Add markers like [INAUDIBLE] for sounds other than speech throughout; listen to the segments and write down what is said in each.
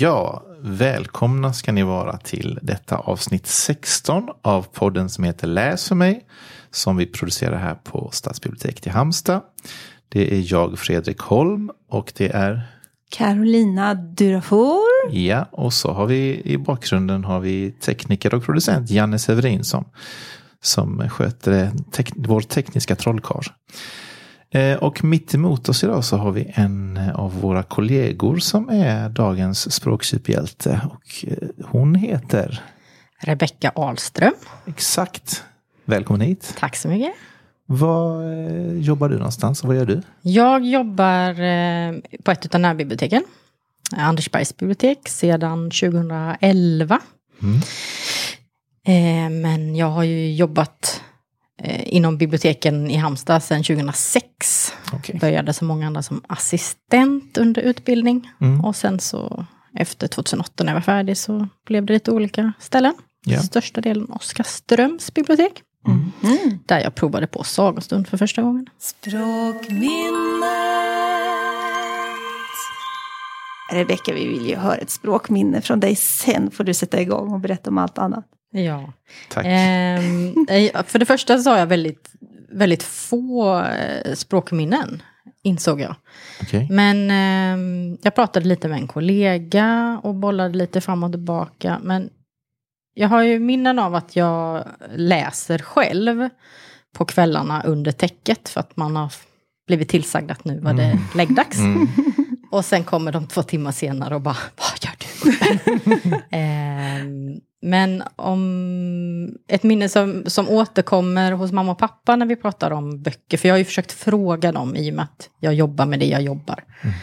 Ja, välkomna ska ni vara till detta avsnitt 16 av podden som heter Läs för mig. Som vi producerar här på Stadsbiblioteket i Halmstad. Det är jag, Fredrik Holm, och det är Carolina Durafor. Ja, och så har vi i bakgrunden har vi tekniker och producent Janne Severinsson. Som sköter tek vår tekniska trollkarl. Eh, och mitt emot oss idag så har vi en av våra kollegor som är dagens språksuperhjälte. Och eh, hon heter? Rebecka Ahlström. Exakt. Välkommen hit. Tack så mycket. Var eh, jobbar du någonstans och vad gör du? Jag jobbar på ett av närbiblioteken. Andersbergs bibliotek sedan 2011. Mm. Men jag har ju jobbat eh, inom biblioteken i Halmstad sedan 2006. Okay. Började som många andra som assistent under utbildning. Mm. Och sen så efter 2008 när jag var färdig så blev det lite olika ställen. Yeah. Största delen Oskarströms bibliotek. Mm. Mm. Där jag provade på sagostund för första gången. Språkminnet. Rebecka, vi vill ju höra ett språkminne från dig. Sen får du sätta igång och berätta om allt annat. Ja. Tack. Eh, för det första så har jag väldigt, väldigt få eh, språkminnen, insåg jag. Okay. Men eh, jag pratade lite med en kollega och bollade lite fram och tillbaka. Men jag har ju minnen av att jag läser själv på kvällarna under täcket för att man har blivit tillsagd att nu var det mm. läggdags. Mm. Och sen kommer de två timmar senare och bara, vad gör du? [LAUGHS] eh, men om ett minne som, som återkommer hos mamma och pappa när vi pratar om böcker, för jag har ju försökt fråga dem i och med att jag jobbar med det jag jobbar. Mm.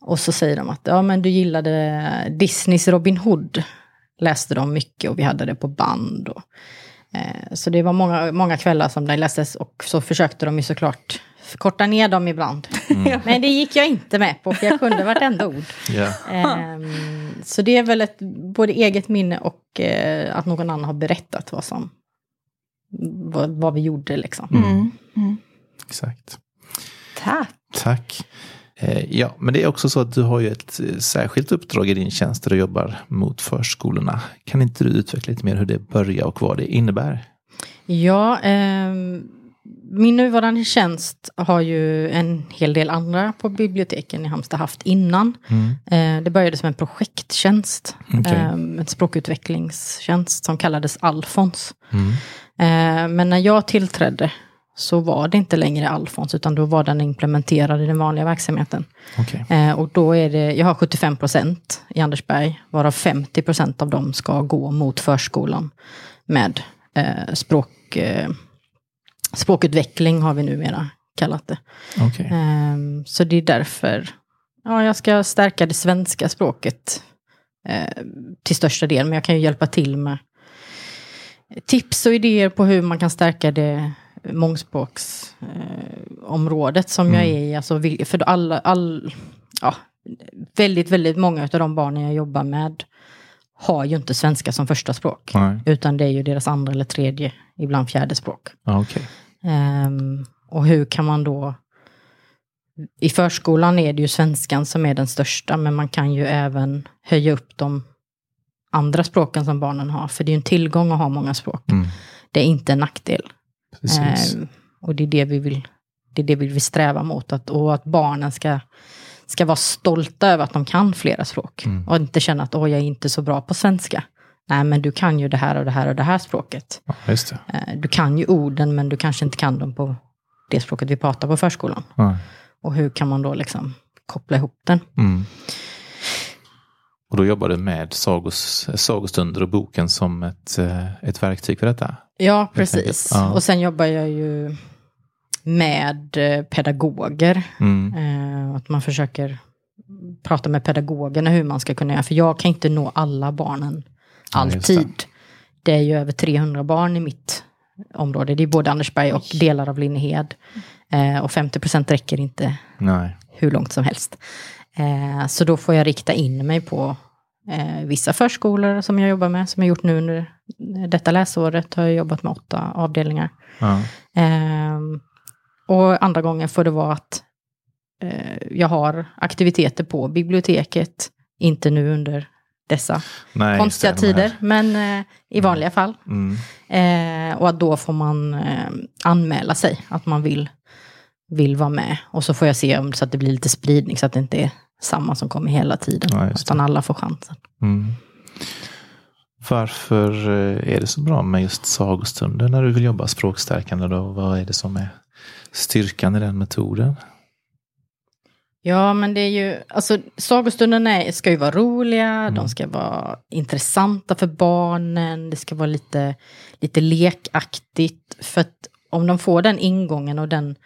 Och så säger de att ja, men du gillade Disneys Robin Hood, läste de mycket och vi hade det på band. Och, eh, så det var många, många kvällar som det lästes och så försökte de ju såklart korta ner dem ibland. Mm. [LAUGHS] Men det gick jag inte med på, för jag kunde vartenda ord. Yeah. Um, så det är väl ett både eget minne och uh, att någon annan har berättat vad som vad, vad vi gjorde liksom. Mm. Mm. mm. Exakt. Tack. Tack. Eh, ja, men det är också så att du har ju ett eh, särskilt uppdrag i din tjänst där du jobbar mot förskolorna. Kan inte du utveckla lite mer hur det börjar och vad det innebär? Ja, eh, min nuvarande tjänst har ju en hel del andra på biblioteken i Halmstad haft innan. Mm. Eh, det började som en projekttjänst, okay. eh, en språkutvecklingstjänst som kallades Alfons. Mm. Eh, men när jag tillträdde så var det inte längre Alfons, utan då var den implementerad i den vanliga verksamheten. Okay. Eh, och då är det, jag har 75 procent i Andersberg, varav 50 procent av dem ska gå mot förskolan med eh, språk eh, språkutveckling har vi numera kallat det. Okay. Um, ehm, så det är därför ja, jag ska stärka det svenska språket uh, till största del, men jag kan ju hjälpa till med tips och idéer på hur man kan stärka det mångspråksområdet uh, som mm. jag är i. Alltså, för alla, all, ja, väldigt, väldigt många av de barnen jag jobbar med har ju inte svenska som första språk. Nej. Utan det är ju deras andra eller tredje, ibland fjärde språk. okay. um, och hur kan man då... I förskolan är det ju svenskan som är den största, men man kan ju även höja upp de andra språken som barnen har. För det är ju en tillgång att ha många språk. Mm. Det är inte en nackdel. Um, och det är det vi vill, det är det vi vill sträva mot. Att, och att barnen ska ska vara stolta över att de kan flera språk. Mm. Och inte känna att åh, jag är inte så bra på svenska. Nej, men du kan ju det här och det här och det här språket. Ja, det. Eh, du kan ju orden, men du kanske inte kan dem på det språket vi pratar på förskolan. Ja. Och hur kan man då liksom koppla ihop den? Mm. Och då jobbar du med sagos, sagostunder och boken som ett, eh, ett verktyg för detta? Ja, precis. Ja. Och sen jobbar jag ju med eh, pedagoger. Mm. Att man försöker prata med pedagogerna hur man ska kunna göra. För jag kan inte nå alla barnen alltid. Ja, det. det. är ju över 300 barn i mitt område. Det är både Andersberg och delar av Linnehed. Eh, och 50 procent räcker inte Nej. hur långt som helst. Eh, så då får jag rikta in mig på eh, vissa förskolor som jag jobbar med. Som jag gjort nu under detta läsåret. Har jag jobbat med åtta avdelningar. Ja. Ehm, och andra gånger får det vara att eh, jag har aktiviteter på biblioteket Inte nu under dessa Nej, konstiga tider, men eh, i vanliga fall. Mm. Eh, och att då får man eh, anmäla sig att man vill, vill vara med. Och så får jag se om så att det blir lite spridning så att det inte är samma som kommer hela tiden. Ja, utan alla får chansen. Mm. Varför eh, är det så bra med just sagostunder när du vill jobba språkstärkande? Då? Vad är det som är styrkan i den metoden? Ja, men det är ju, alltså sagostunderna ska ju vara roliga, Mm. de ska vara intressanta för barnen, det ska vara lite, lite lekaktigt. För att om de får den ingången och den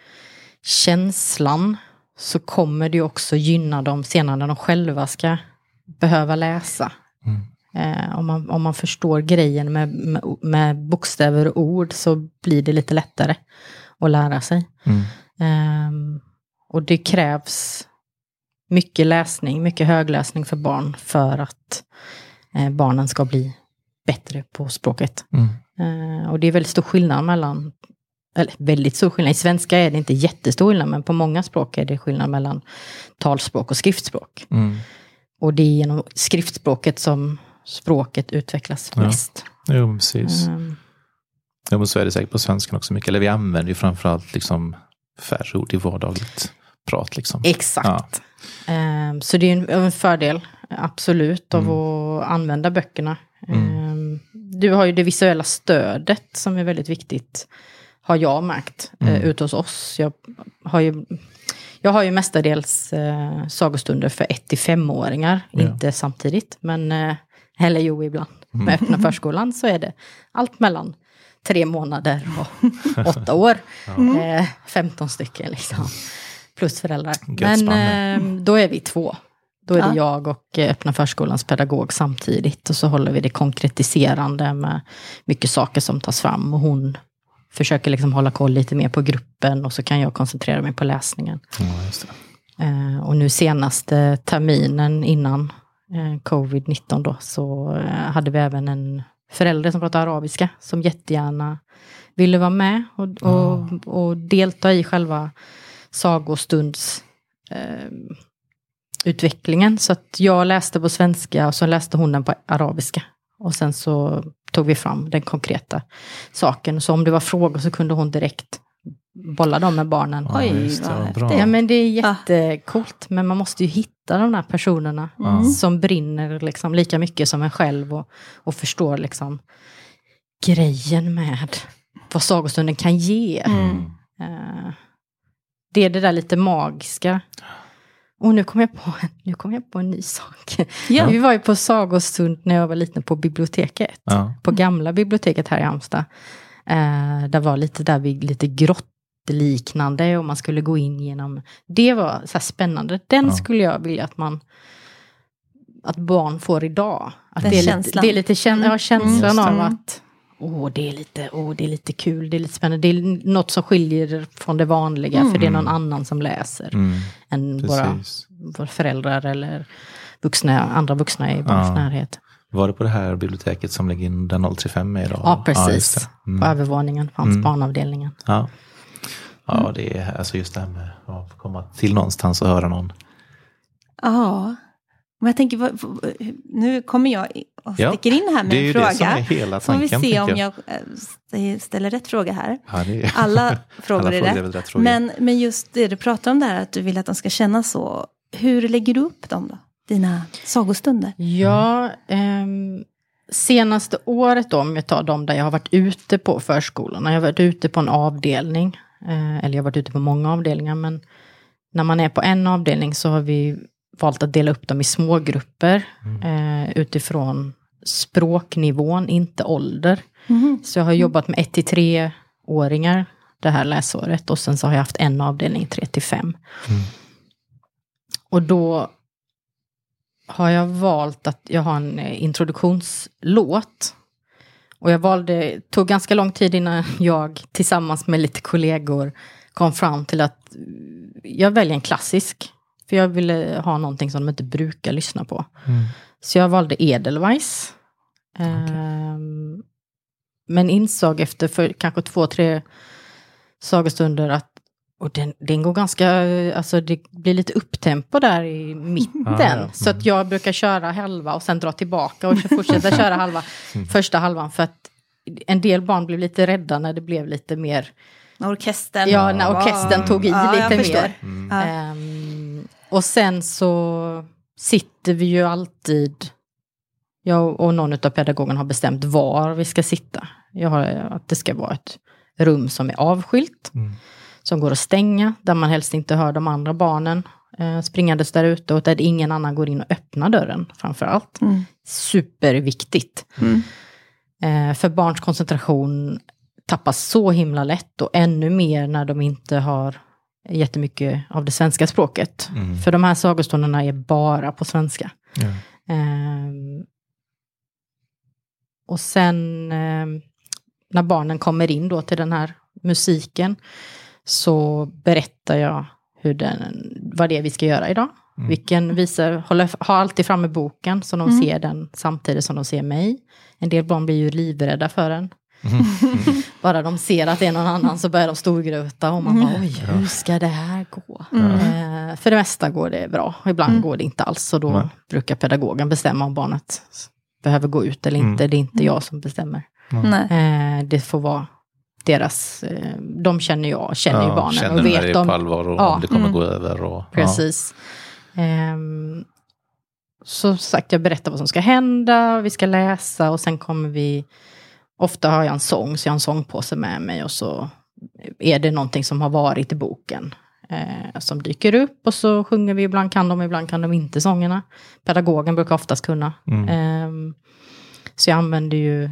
känslan så kommer det ju också gynna dem senare när de själva ska behöva läsa. Mm. Eh, om, man, om man förstår grejen med, med, med bokstäver och ord så blir det lite lättare att lära sig. Mm. Ehm, och det krävs mycket läsning, mycket högläsning för barn för att eh, barnen ska bli bättre på språket. Mm. Eh, och det är väldigt stor skillnad mellan, eller väldigt stor skillnad, i svenska är det inte jättestor skillnad, men på många språk är det skillnad mellan talspråk och skriftspråk. Mm. Och det är genom skriftspråket som språket utvecklas Ja. mest. Jo, precis. Ehm, Jo, men så är det säkert på svenskan också mycket. Eller vi använder ju framförallt liksom färre ord i vardagligt prat. Liksom. Exakt. Ehm, så det är en, en fördel, absolut, av Mm. att använda böckerna. Mm. Ehm, du har ju det visuella stödet som är väldigt viktigt, har jag märkt, Mm. eh, ute hos oss. Jag har ju, jag har ju mestadels eh, sagostunder för 1 till 5-åringar, Ja. inte samtidigt, men eh, eller jo, ibland. Med öppna förskolan så är det allt mellan tre månader och [LAUGHS] åtta år. Eh, 15 stycken liksom. Plus föräldrar. Gött Men eh, då är vi två. Då är det Ja. jag och eh, öppna förskolans pedagog samtidigt. Och så håller vi det konkretiserande med mycket saker som tas fram. Och hon försöker liksom hålla koll lite mer på gruppen och så kan jag koncentrera mig på läsningen. Ja, just det. Eh, och nu senaste terminen innan eh, covid-19 då så eh, hade vi även en förälder som pratade arabiska som jättegärna ville vara med och, och, och delta i själva sagostunds eh, utvecklingen. Så att jag läste på svenska och så läste hon den på arabiska. Och sen så tog vi fram den konkreta saken. Så om det var frågor så kunde hon direkt bolla dem med barnen. Ja, Oj, det. Ja men det är jättecoolt. Men man måste ju hitta de där personerna Mm. som brinner liksom lika mycket som en själv och, och förstår liksom grejen med vad sagostunden kan ge. Mm. Eh, det är det där lite magiska. Och nu kom jag på, nu kom jag på en ny sak. Ja. Vi var ju på sagostund när jag var liten på biblioteket. Ja. På gamla biblioteket här i Halmstad. Eh, där var lite där vid lite grottliknande och man skulle gå in genom. Det var så spännande. Den Ja. skulle jag vilja att man att barn får idag. Att Den det, är lite, känslan. det är lite käns- ja, Mm. känslan Mm. av att åh, det är lite, åh, det är lite kul, det är lite spännande. Det är något som skiljer från det vanliga, för det är någon annan som läser Mm. än våra, Precis. våra föräldrar eller vuxna, andra vuxna i barns Ja. närhet. Var det på det här biblioteket som ligger in där 035 är idag? Ja, precis. På Mm. övervåningen fanns Mm. barnavdelningen. Ja. ja, det är alltså just det här med att komma till någonstans och höra någon. Ja. Men jag tänker, vad- vad- nu kommer jag och Ja, sticker in här med Det är ju en fråga. det som är hela Så får vi tanken. se om tänker jag eh, ställer rätt fråga här. Ja, det är... Alla [LAUGHS] frågor Alla är frågor är rätt. rätt frågor. Men, men just det du pratar om där, att du vill att de ska känna så. Hur lägger du upp dem då? Dina sagostunder? Ja, ehm, senaste året då, om jag tar de där jag har varit ute på förskolorna. Jag har varit ute på en avdelning, eh, eller jag har varit ute på många avdelningar, men när man är på en avdelning så har vi valt att dela upp dem i smågrupper eh, utifrån språknivån, inte ålder. Så jag har jobbat med 1 till 3-åringar det här läsåret och sen så har jag haft en avdelning 3 till 5. Och då har jag valt att jag har en eh, introduktionslåt. Och jag valde, tog ganska lång tid innan jag tillsammans med lite kollegor kom fram till att jag väljer en klassisk. För jag ville ha någonting som de inte brukar lyssna på. Mm. Så jag valde Edelweiss. Ehm, men insåg efter för kanske två, tre sagostunder att och den, den går ganska, alltså det blir lite upptempo där i mitten. Ah, ja. Så att jag brukar köra halva och sen dra tillbaka och fortsätta [LAUGHS] köra halva, första halvan. För att en del barn blev lite rädda när det blev lite mer, Orkestern. ja när orkestern tog i Ja, lite mer. Ja. Och sen så sitter vi ju alltid, jag och någon av pedagogerna har bestämt var vi ska sitta. Jag har, att det ska vara ett rum som är avskilt, Mm. som går att stänga, där man helst inte hör de andra barnen eh, springandes där ute och där ingen annan går in och öppnar dörren framför allt. Mm. Superviktigt. Mm. Eh, för barns koncentration tappas så himla lätt och ännu mer när de inte har jättemycket av det svenska språket. Mm. För de här sagostunderna är bara på svenska. Ja. Ehm, och sen ehm, när barnen kommer in då till den här musiken så berättar jag hur den, vad det är vi ska göra idag. Mm. Vilken visar, håller, har alltid framme boken så de Mm. ser den samtidigt som de ser mig. En del barn blir ju livrädda för den. Mm. Bara de ser att det är någon annan så börjar de storgråta och man Mm. bara oj, hur ska det här gå? Mm. Eh, för det mesta går det bra, ibland Mm. går det inte alls. Så då Nej. brukar pedagogen bestämma om barnet behöver gå ut eller inte. Mm. Det är inte jag som bestämmer. Nej. Eh, det får vara deras, eh, de känner jag, känner ju Ja, barnen känner och vet på om, allvar och Ja. om det kommer Mm. gå över. Och, Precis. Ehm, så sagt, jag berättar vad som ska hända, vi ska läsa och sen kommer vi... Ofta har jag en sång, så jag har en sångpåse med mig och så är det någonting som har varit i boken. Eh, som dyker upp och så sjunger vi, ibland kan de, ibland kan de inte sångerna. Pedagogen brukar oftast kunna. Mm. Ehm, så jag använder ju,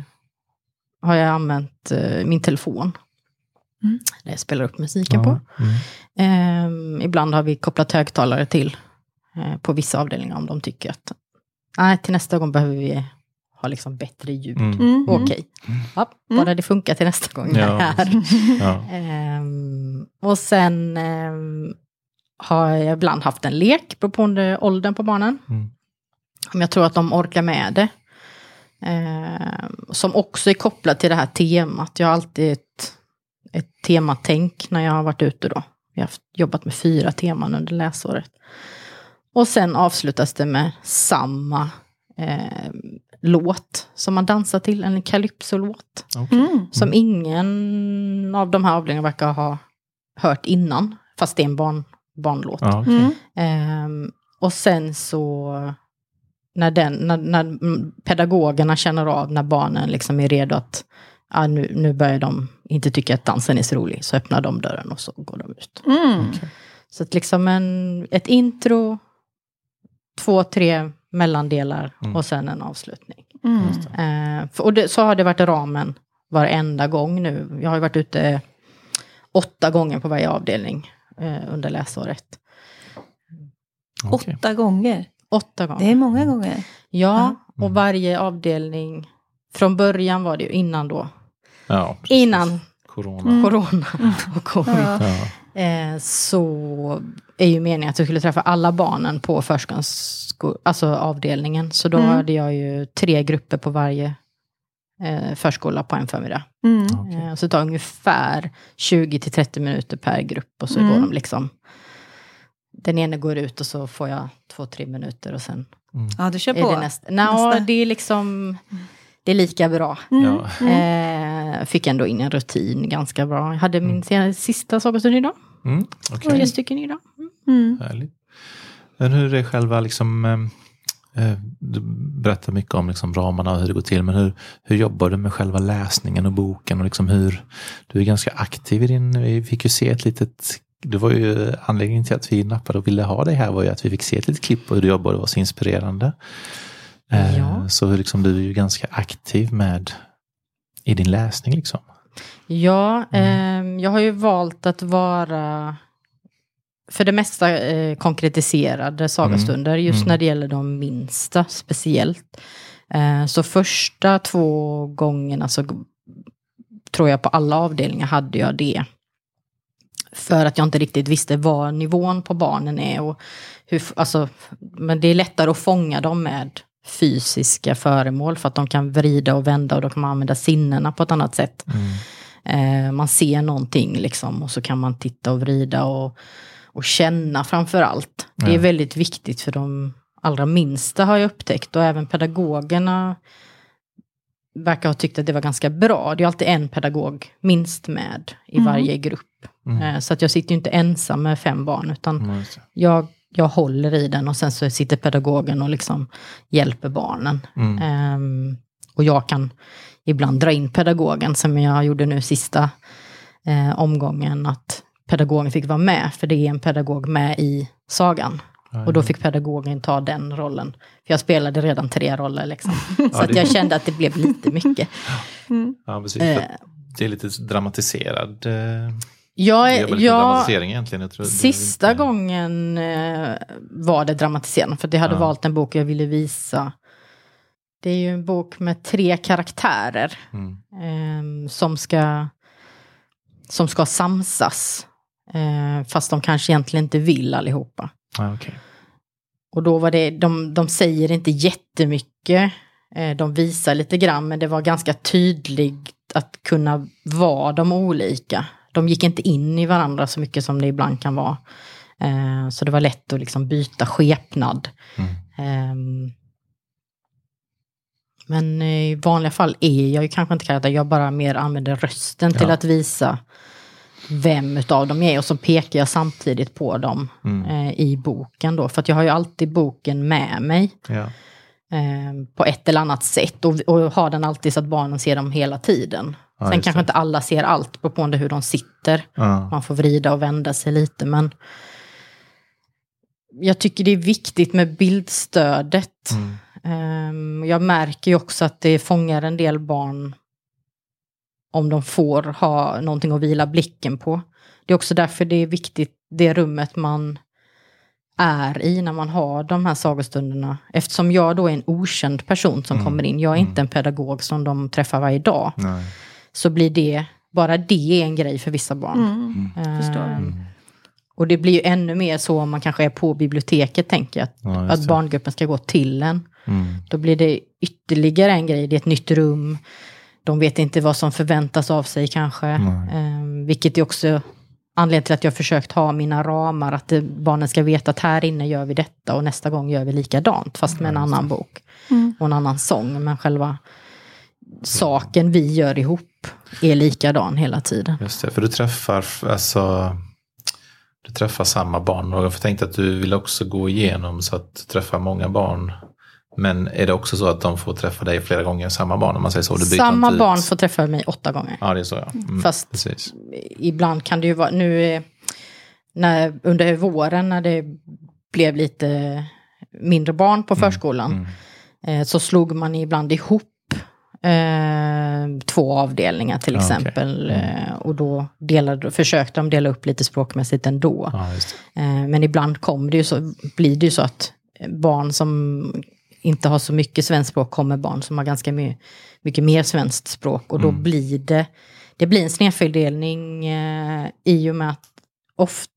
har jag använt eh, min telefon. Mm. Där jag spelar upp musiken på. Ja. Mm. Ehm, ibland har vi kopplat högtalare till eh, på vissa avdelningar om de tycker att nej, till nästa gång behöver vi ha liksom bättre ljud. Mm. Mm. Okej, ja, Mm. bara det funkar till nästa gång. Ja. Här. [LAUGHS] Ja. Ehm, och sen ehm, har jag ibland haft en lek, beroende på åldern på barnen. Mm. Om jag tror att de orkar med det. Ehm, som också är kopplat till det här temat. Jag har alltid ett, ett tematänk när jag har varit ute då. Jag har jobbat med fyra teman under läsåret. Och sen avslutas det med samma eh, låt som man dansar till, en calypso-låt. Okej. Mm. Som ingen av de här avdelningarna verkar ha hört innan. Fast det är en barn, barnlåt. Ja, okej. Mm. Ehm, och sen så när, den, när, när pedagogerna känner av när barnen liksom är redo att ah, nu, nu börjar de inte tycka att dansen är så rolig, så öppnar de dörren och så går de ut. Mm. Så att liksom en, ett intro, två, tre mellandelar Mm. och sen en avslutning. Mm. Eh, för- och det, så har det varit ramen varenda gång nu. Jag har ju varit ute åtta gånger på varje avdelning eh, under läsåret. Okej. Åtta gånger. Åtta gånger. Det är många gånger. Ja, och Mm. varje avdelning, från början var det ju innan då, Ja, innan Corona. Mm. corona och covid, Ja. Ja. eh, så är ju meningen att jag skulle träffa alla barnen på förskolans sko- alltså avdelningen. Så då Mm. hade jag ju tre grupper på varje eh, förskola på en förmiddag. Mm. Okej. Eh, så det tar ungefär 20-30 minuter per grupp och så Mm. går de liksom den ene går ut och så får jag två, tre minuter och sen Mm. Ja, du kör är på. det nästa. Nå, Nästa. det är liksom, det är lika bra. Mm. Ja. Mm. Eh, fick ändå in en rutin ganska bra. Jag hade min sista sagostund idag. Mm. okej. Tre stycken idag. Mm. Härligt. Men hur är själva liksom, eh, eh, du berättar mycket om liksom ramarna och hur det går till, men hur, hur jobbar du med själva läsningen och boken och liksom hur, du är ganska aktiv i din, vi fick ju se ett litet, det var ju anledningen till att vi nappade och ville ha dig här var ju att vi fick se ett litet klipp på hur du jobbar och det var så inspirerande. Eh, Ja. Så liksom, du är ju ganska aktiv med i din läsning liksom. Ja, eh, jag har ju valt att vara för det mesta eh, konkretiserade sagostunder, just Mm. när det gäller de minsta speciellt. Eh, så första två gångerna så tror jag på alla avdelningar hade jag det. För att jag inte riktigt visste vad nivån på barnen är. Och hur, alltså, men det är lättare att fånga dem med fysiska föremål för att de kan vrida och vända och då kan använda sinnena på ett annat sätt. Mm. Eh, man ser någonting liksom och så kan man titta och vrida och, och känna framför allt. Det är väldigt viktigt för de allra minsta har jag upptäckt och även pedagogerna verkar ha tyckt att det var ganska bra. Det är alltid en pedagog minst med i Mm. varje grupp. Mm. Eh, Så att jag sitter ju inte ensam med fem barn utan Mm, jag, jag håller i den och sen så sitter pedagogen och liksom hjälper barnen. Mm. Ehm, och jag kan ibland dra in pedagogen som jag gjorde nu sista eh, omgången. Att pedagogen fick vara med, för det är en pedagog med i sagan. Och då fick pedagogen ta den rollen. För jag spelade redan tre roller liksom. [LAUGHS] Så Ja, att det- jag kände att det blev lite mycket. Mm. Ja, precis. Eh. Det är lite dramatiserad. eh, Jag, Det är jag, dramatisering egentligen. Jag tror det Sista inte- gången eh, var det dramatiserande, för att jag hade Ja. valt en bok jag ville visa. Det är ju en bok med tre karaktärer Mm. eh, som, ska, som ska samsas. Eh, fast de kanske egentligen inte vill allihopa. Ja, okej. Och då var det, de, de säger inte jättemycket. Eh, de visar lite grann, men det var ganska tydligt att kunna vara de olika. De gick inte in i varandra så mycket som det ibland kan vara. Eh, så det var lätt att liksom byta skepnad. Mm. Ehm, men i vanliga fall är jag ju kanske inte karaktär, jag bara mer använder rösten till Ja. att visa vem utav dem jag är och så pekar jag samtidigt på dem Mm. eh, i boken då. För att jag har ju alltid boken med mig Ja. eh, på ett eller annat sätt och, och har den alltid så att barnen ser dem hela tiden. Ja, Sen kanske det. inte alla ser allt på hur de sitter. Ja. Man får vrida och vända sig lite men jag tycker det är viktigt med bildstödet. Mm. Ehm, jag märker ju också att det fångar en del barn om de får ha någonting att vila blicken på. Det är också därför det är viktigt, det rummet man är i när man har de här sagostunderna. Eftersom jag då är en okänd person som Mm. kommer in, jag är inte en pedagog som de träffar varje dag, Nej. så blir det, bara det är en grej för vissa barn. Mm. Förstår. Ehm, Mm. och det blir ju ännu mer så om man kanske är på biblioteket, tänker jag. Att, Ja, att barngruppen ska gå till en. Mm. Då blir det ytterligare en grej, det är ett nytt rum. De vet inte vad som förväntas av sig kanske. Ehm, vilket är också anledningen till att jag försökt ha mina ramar. Att det, barnen ska veta att här inne gör vi detta och nästa gång gör vi likadant. Fast med en annan bok Mm. och en annan sång. Men själva saken vi gör ihop är likadan hela tiden. Just det, för du träffar, alltså, du träffar samma barn och jag tänkte att du vill också gå igenom så att du träffar många barn. Men är det också så att de får träffa dig flera gånger, samma barn om man säger så? Du Samma ut? barn får träffa mig åtta gånger. Ja, det är så ja. Mm, Fast Precis. ibland kan det ju vara, nu är- när, under våren när det blev lite mindre barn på förskolan, Mm. eh, så slog man ibland ihop eh, två avdelningar till okej. exempel. Eh, och då delade, försökte de dela upp lite språkmässigt ändå. Det. Eh, men ibland kom det ju så, blir det ju så att barn som inte har så mycket svenskt språk kommer barn som har ganska my, mycket mer svenskt språk. Och då Mm. blir det, det blir en snedfördelning eh, i och med att ofta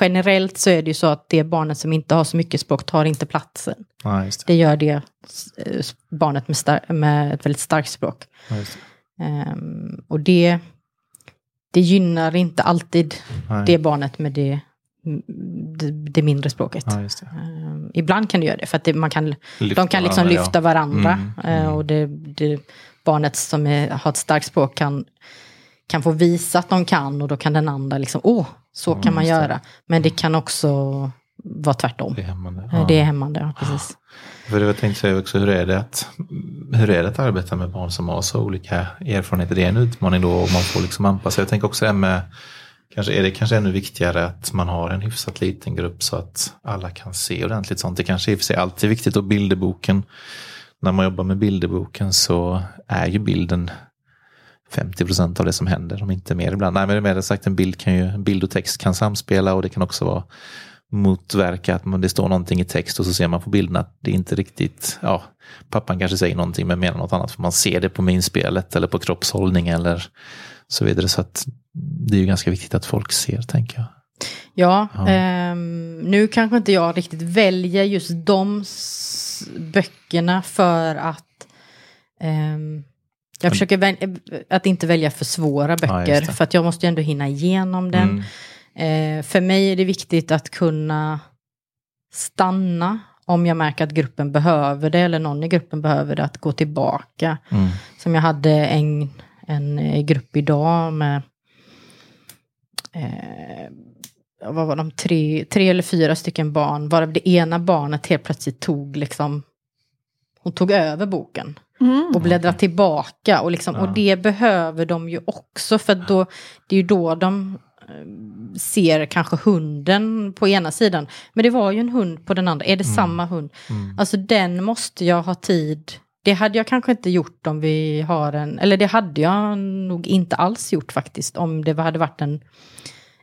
Generellt så är det ju så att det barnet som inte har så mycket språk tar inte platsen. Ja, det. Det gör det eh, barnet med, med ett väldigt starkt språk. Ja, det. Ehm, och det, det gynnar inte alltid Nej. det barnet med det, det, det mindre språket. Ja. Ehm, ibland kan det göra det, för att det, man kan, Lyfta de kan liksom varandra, lyfta varandra. Mm, eh, mm. och det, det, barnet som är, har ett starkt språk kan, kan få visa att de kan och då kan den andra liksom, åh, så Ja, kan man göra. Men det kan också vara tvärtom. Det är hämmande. Eh, Ja. Det är hämmande, ja, precis. För jag tänkte säga också, hur är, det att, hur är det att arbeta med barn som har så olika erfarenheter? Det är en utmaning då och man får liksom anpassa. Jag tänker också det här med, kanske är det kanske ännu viktigare att man har en hyfsat liten grupp så att alla kan se ordentligt sånt. Det kanske i och för sig alltid är viktigt och bilderboken, när man jobbar med bilderboken så är ju bilden 50 procent av det som händer, om inte mer ibland. Nej, men med det sagt, en bild, kan ju, bild och text kan samspela och det kan också vara motverka att man, det står någonting i text och så ser man på bilden att det inte riktigt, ja, pappan kanske säger någonting men menar något annat för man ser det på minspelet eller på kroppshållning eller så vidare. Så att det är ju ganska viktigt att folk ser, tänker jag. Ja, Ja. ehm, nu kanske inte jag riktigt väljer just de böckerna för att ehm, Jag försöker väl, att inte välja för svåra Ja, böcker, det. för att jag måste ju ändå hinna igenom den. Mm. Eh, för mig är det viktigt att kunna stanna om jag märker att gruppen behöver det, eller någon i gruppen behöver det, att gå tillbaka. Mm. Som jag hade en, en eh, grupp idag med eh, vad var de, tre, tre eller fyra stycken barn, varav det ena barnet helt plötsligt tog liksom hon tog över boken Mm. och bläddrade tillbaka. Och, liksom, Ja. och det behöver de ju också, för då, det är ju då de eh, ser kanske hunden på ena sidan. Men det var ju en hund på den andra. Är det samma hund? Mm. Alltså den måste jag ha tid. Det hade jag kanske inte gjort om vi har en, eller det hade jag nog inte alls gjort faktiskt. Om det hade varit en,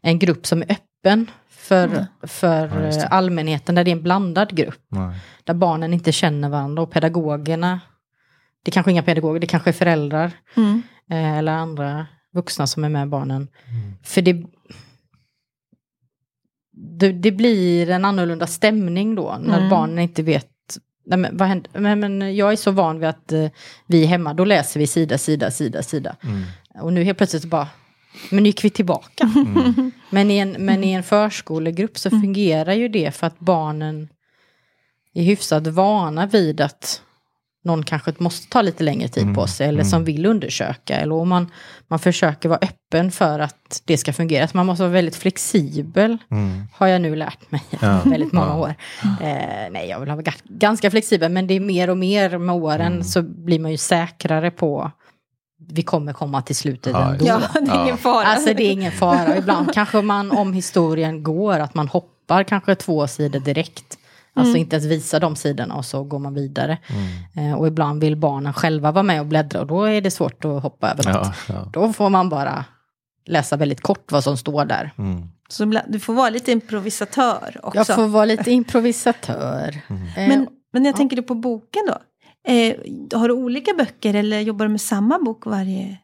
en grupp som är öppen för, Mm. för Ja, eh, allmänheten, där det är en blandad grupp. Nej. Där barnen inte känner varandra och pedagogerna, det är kanske inga pedagoger, det kanske är föräldrar Mm. eh, eller andra vuxna som är med barnen. Mm. För det, det, det blir en annorlunda stämning då när Mm. barnen inte vet Nej, men, vad händer? Men, men jag är så van vid att eh, vi är hemma, då läser vi sida, sida, sida, sida. Mm. Och nu helt plötsligt bara, men nu gick vi tillbaka. Mm. Men, i en, men i en förskolegrupp så fungerar ju det för att barnen är hyfsat vana vid att någon kanske måste ta lite längre tid Mm, på sig eller som vill undersöka. Eller om man, man försöker vara öppen för att det ska fungera. Så man måste vara väldigt flexibel, Mm. har jag nu lärt mig Ja, väldigt många ja. år. Eh, nej, jag vill vara ga- ganska flexibel, men det är mer och mer med åren Mm. så blir man ju säkrare på vi kommer komma till slutet Ja, ändå. Ja, det är ingen fara. Alltså det är ingen fara. Ibland kanske man, om historien går, att man hoppar kanske två sidor direkt. Alltså Mm. inte ens visa de sidorna och så går man vidare. Mm. Eh, och ibland vill barnen själva vara med och bläddra och då är det svårt att hoppa över något. Ja, ja. Då får man bara läsa väldigt kort vad som står där. Mm. Så du får vara lite improvisatör också. Jag får vara lite improvisatör. [LAUGHS] Mm. Eh, Men, men jag ja. tänker du på boken då? Eh, har du olika böcker eller jobbar du med samma bok varje?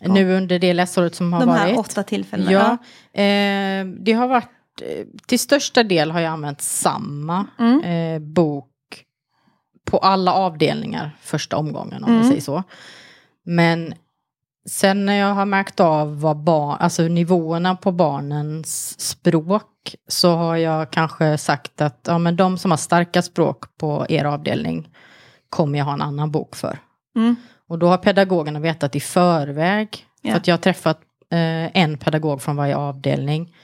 nu under det läsåret som har De här varit. åtta tillfällena? Ja, eh, det har varit, till största del har jag använt samma Mm. eh, bok på alla avdelningar första omgången om Mm. vi säger så. Men sen när jag har märkt av vad barn, alltså nivåerna på barnens språk så har jag kanske sagt att ja, men de som har starka språk på er avdelning kommer jag ha en annan bok för. Mm. Och då har pedagogerna vetat i förväg, Ja. för att jag har träffat eh, en pedagog från varje avdelning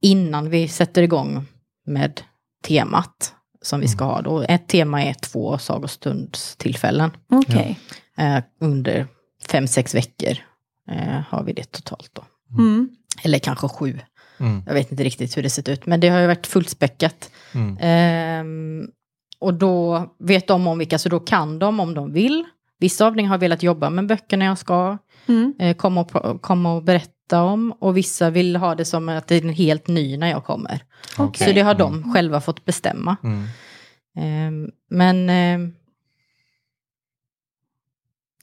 innan vi sätter igång med temat som vi ska ha. Då. Ett tema är två sagostundstillfällen Okej. eh, under fem, sex veckor eh, har vi det totalt då. Mm. Eller kanske sju. Mm. Jag vet inte riktigt hur det sett ut, men det har ju varit fullspäckat. Mm. Ehm, och då vet de om vilka, så då kan de om de vill. Vissa avdelningar har velat jobba med böckerna jag ska Mm. eh, komma, och, komma och berätta om. Och vissa vill ha det som att det är en helt ny när jag kommer. Okej. Så det har de själva fått bestämma. Mm. Ehm, men... ehm,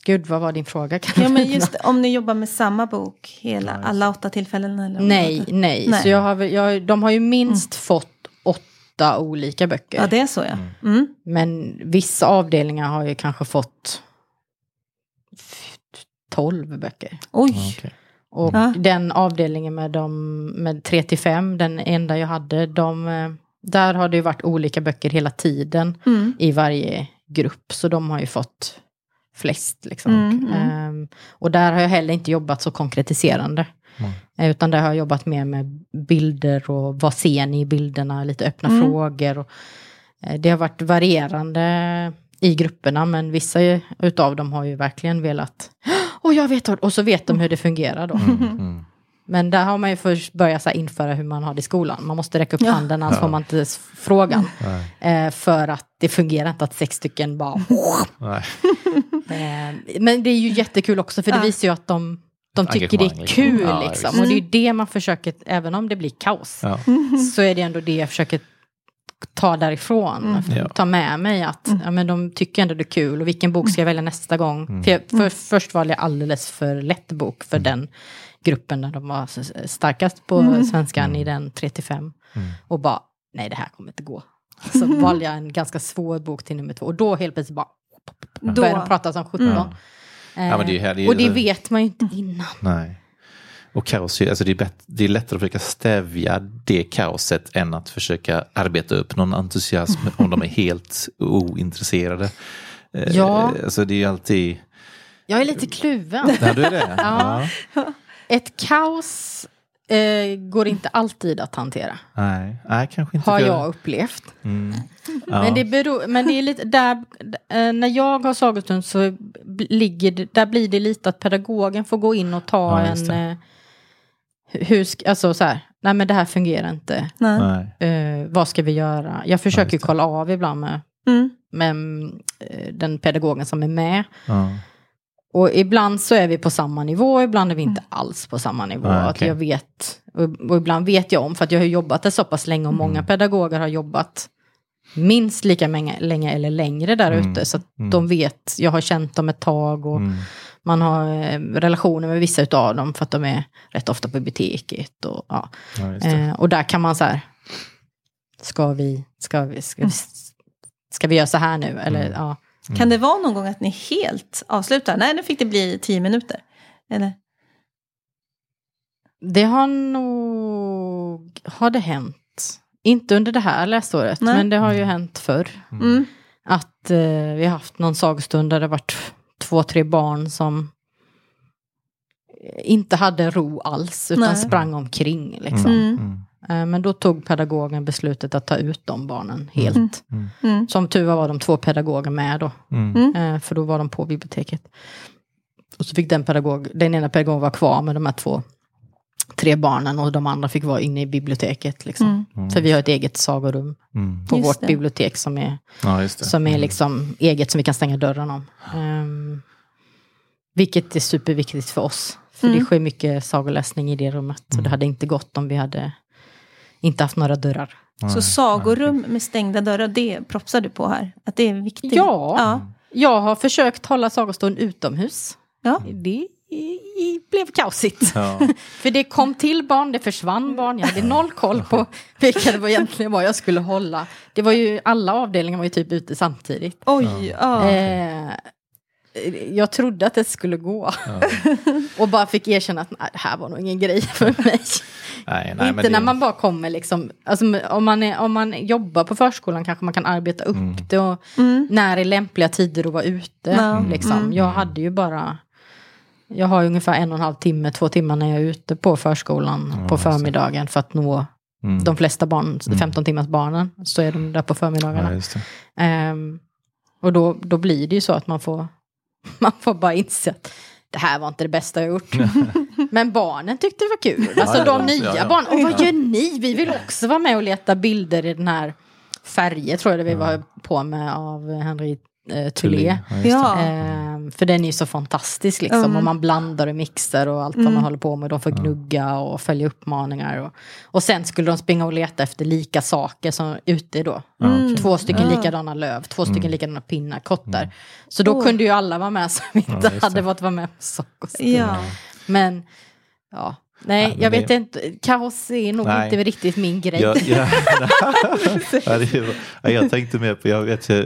gud, vad var din fråga? Kan Ja, men [LAUGHS] just om ni jobbar med samma bok hela, alla åtta tillfällen? Eller Nej, nej. Nej. Så jag har, jag, de har ju minst fått åtta olika böcker. Ja, det är så ja. Mm. Men vissa avdelningar har ju kanske fått 12 böcker. Oj. Ja, okej. Och Ja. den avdelningen med, de, med 3 till 5, den enda jag hade, de, eh, där har det ju varit olika böcker hela tiden Mm. i varje grupp. Så de har ju fått flest. Liksom. Mm, mm. Ehm, och där har jag heller inte jobbat så konkretiserande. Mm. Utan där har jag jobbat mer med bilder och vad ser ni i bilderna, lite öppna Mm. frågor. Och, eh, det har varit varierande i grupperna men vissa utav dem har ju verkligen velat, och jag vet vad-" och så vet de hur det fungerar då. Mm. Mm. Men där har man ju först börjat så införa hur man har det i skolan. Man måste räcka upp Ja. handen annars Ja. får man inte frågan. Eh, för att det fungerar inte att sex stycken bara... Nej. eh, men det är ju jättekul också för det Ja. visar ju att de, de tycker det är liksom. kul Ja, liksom. Och det är ju det man försöker, även om det blir kaos, Ja. så är det ändå det jag försöker ta därifrån. Mm. Ta med mig att ja, men de tycker ändå det är kul och vilken bok ska jag välja nästa gång? Mm. För jag, för, först valde jag alldeles för lätt bok för den gruppen där de var starkast på Mm. svenskan i den 3-5. Mm. Och bara, nej det här kommer inte gå. Så valde jag en ganska svår bok till nummer två och då helt plötsligt bara Då, började de prata som 17. Ja. Ja, men det är ju här- det och det vet man ju inte innan. Nej. Och kaos, alltså det, är bätt, det är lättare att försöka stävja det kaoset än att försöka arbeta upp någon entusiasm [LAUGHS] om de är helt ointresserade. Eh, Ja. Alltså det är ju alltid... Jag är lite kluven. Nej, du är det? [LAUGHS] Ja. Ett kaos eh, går inte alltid att hantera. Nej, nej, kanske inte. Har jag upplevt. Mm. Ja. Men det, beror, men det är lite där, eh, när jag har sagostund så ligger där blir det lite att pedagogen får gå in och ta Ja, en, hur, alltså så här, nej men det här fungerar inte, Nej. Nej. eh, vad ska vi göra? Jag försöker det. kolla av ibland med, Mm. med eh, den pedagogen som är med. Ja. Och ibland så är vi på samma nivå, ibland är vi inte alls på samma nivå. Nej, Att okej. jag vet, och, och ibland vet jag om, för att jag har jobbat där så pass länge och många Mm. pedagoger har jobbat minst lika länge, länge eller längre där Mm, ute. Så att mm. de vet, jag har känt dem ett tag och Mm. man har eh, relationer med vissa utav dem för att de är rätt ofta på biblioteket. Och, ja. Ja, eh, och där kan man så här, ska vi, ska vi, ska vi, ska vi göra så här nu? Eller, Mm. ja. Kan det vara någon gång att ni helt avslutar? Nej, nu fick det bli tio minuter. Eller? Det har nog, har det hänt? Inte under det här läsåret, Nej. men det har ju hänt förr. Mm. Att eh, vi har haft någon sagostund där det varit två, tre barn som inte hade ro alls, utan Nej. sprang omkring. Liksom. Mm. Mm. Eh, men då tog pedagogen beslutet att ta ut de barnen helt. Mm. Mm. Som tur var var de två pedagoger med då, Mm. eh, för då var de på biblioteket. Och så fick den pedagog, den ena pedagogen vara kvar med de här två, tre barnen och de andra fick vara inne i biblioteket. Liksom. Mm. För vi har ett eget sagorum Mm. på Just vårt det. bibliotek som är, Ja, just det. som är Mm. liksom eget som vi kan stänga dörren om. Ehm, vilket är superviktigt för oss. För Mm. det sker mycket sagoläsning i det rummet. Så det hade inte gått om vi hade inte haft några dörrar. Så sagorum med stängda dörrar, det propsar du på här? Att det är viktigt? Ja. ja. Jag har försökt hålla sagostund utomhus. Ja. Det i- blev kaosigt. Ja. [LAUGHS] För det kom till barn, det försvann barn. Jag hade noll koll på [LAUGHS] vilka det var egentligen var jag skulle hålla. Det var ju, alla avdelningar var ju typ ute samtidigt. Oj, ja. Eh, jag trodde att det skulle gå. [LAUGHS] och bara fick erkänna att nej, det här var nog ingen grej för mig. Nej, nej, Inte men det- när man bara kommer liksom, alltså, om, man är, om man jobbar på förskolan kanske man kan arbeta upp Mm. det och Mm. när är lämpliga tider att vara ute. Ja. Liksom. Mm. Jag hade ju bara, jag har ungefär en och en halv timme, två timmar när jag är ute på förskolan Ja, på förmiddagen för att nå Mm. de flesta barn, Mm. 15 timmars barnen, så är de där på förmiddagarna. Ja. Ehm, och då, då blir det ju så att man får, [LAUGHS] man får bara inse att det här var inte det bästa jag gjort. [LAUGHS] Men barnen tyckte det var kul. Alltså ja, de nya barnen. Och vad gör ni? Vi vill också vara med och leta bilder i den här färger tror jag det vi var på med av Henry eh, Tulé. Ja. Ehm, för den är ju så fantastisk liksom. Mm. Och man blandar och mixar och allt vad man håller på med. De får gnugga och följa uppmaningar. Och, och sen skulle de springa och leta efter lika saker som ute då. Okej. Två stycken Ja. likadana löv, två stycken Mm. likadana pinnar, kottar. Så då kunde ju alla vara med som inte Ja, hade fått vara med på Sockerstund. ja. Men, ja. Nej, Ja, jag det- vet inte. Kaos är nog Nej. inte riktigt min grej. Ja, ja. [LAUGHS] ja, det var- ja, jag tänkte mer på, jag vet jag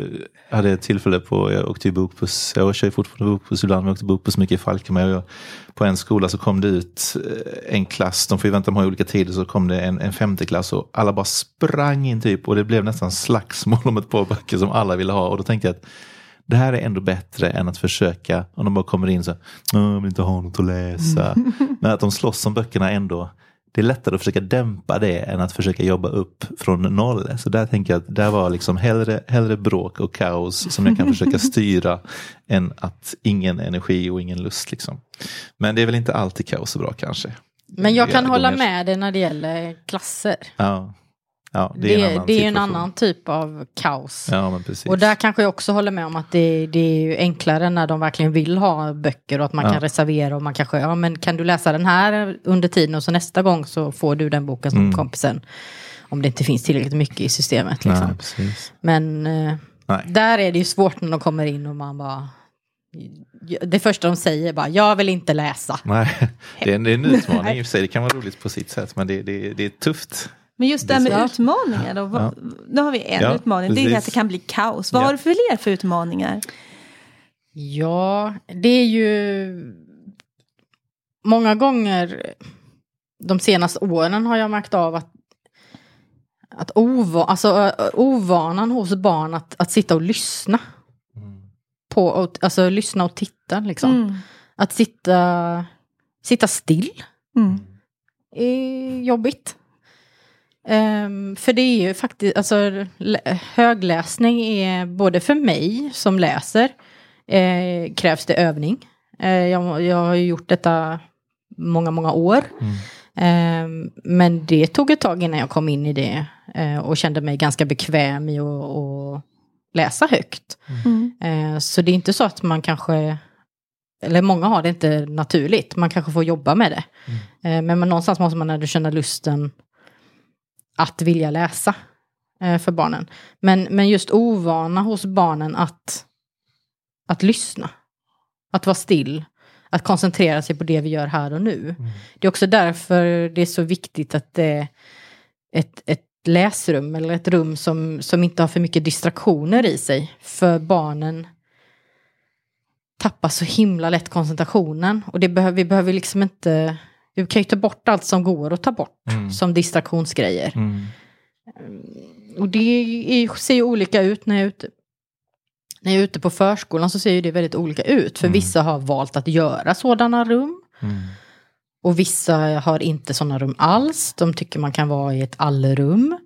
hade ett tillfälle på, jag åkte ju bokbuss, jag kör ju fortfarande bokbuss ibland, men jag åkte bokbuss mycket i Falkenberg. Jag, på en skola så kom det ut eh, en klass, de får ju vänta på olika tider, så kom det en, en femte klass och alla bara sprang in typ och det blev nästan slagsmål om ett par böcker som alla ville ha. Och då tänkte jag att det här är ändå bättre än att försöka, om de bara kommer in så, "Åh, jag vill inte ha något att läsa. [LAUGHS] Men att de slåss om böckerna ändå. Det är lättare att försöka dämpa det än att försöka jobba upp från noll. Så där tänker jag att där var liksom hellre, hellre bråk och kaos som jag kan försöka [LAUGHS] styra än att ingen energi och ingen lust. Liksom. Men det är väl inte alltid kaos och bra kanske. Men jag kan hålla gånger. med dig när det gäller klasser. Ja, ja Det, det är en annan är en annan typ av kaos. Ja. Och där kanske jag också håller med om att det, det är ju enklare när de verkligen vill ha böcker och att man Ja. kan reservera och man kanske, ja men kan du läsa den här under tiden och så nästa gång så får du den boken som Mm. kompisen. Om det inte finns tillräckligt mycket i systemet. Liksom. Nej. Men eh, Nej. där är det ju svårt när de kommer in och man bara... Det första de säger bara, jag vill inte läsa. Nej, [LAUGHS] det är, en, det är en utmaning i och för sig. Det kan vara roligt på sitt sätt, men det, det, det är tufft. Men just det här med Ja. utmaningar då. Vad, Nu har vi en Ja, utmaning, det är precis. att det kan bli kaos. Vad Ja. har du för fler för utmaningar? Ja, det är ju många gånger de senaste åren har jag märkt av att att ova, alltså, ovanan hos barn att, att sitta och lyssna. På, och, alltså lyssna och titta liksom. Mm. Att sitta, sitta still Mm. är jobbigt. Ehm, för det är ju faktiskt, alltså lä- högläsning är både för mig som läser eh, krävs det övning. Eh, jag, jag har ju gjort detta många, många år. Ehm, men det tog ett tag innan jag kom in i det eh, och kände mig ganska bekväm i att läsa högt. Mm. Eh, Så det är inte så att man kanske, eller många har det inte naturligt, man kanske får jobba med det. Eh, Men man, någonstans måste man ändå känna lusten att vilja läsa eh, för barnen. Men, men just ovana hos barnen att, att lyssna, att vara still, att koncentrera sig på det vi gör här och nu. Det är också därför det är så viktigt att det är ett, ett läsrum eller ett rum som, som inte har för mycket distraktioner i sig. För barnen tappar så himla lätt koncentrationen. Och det behöver, vi behöver liksom inte... Vi kan ju ta bort allt som går att ta bort Mm. som distraktionsgrejer. Mm. Och det ser ju olika ut när jag är ute. När jag är ute på förskolan så ser ju det väldigt olika ut. För Mm. vissa har valt att göra sådana rum. Mm. Och vissa har inte sådana rum alls. De tycker man kan vara i ett allrum.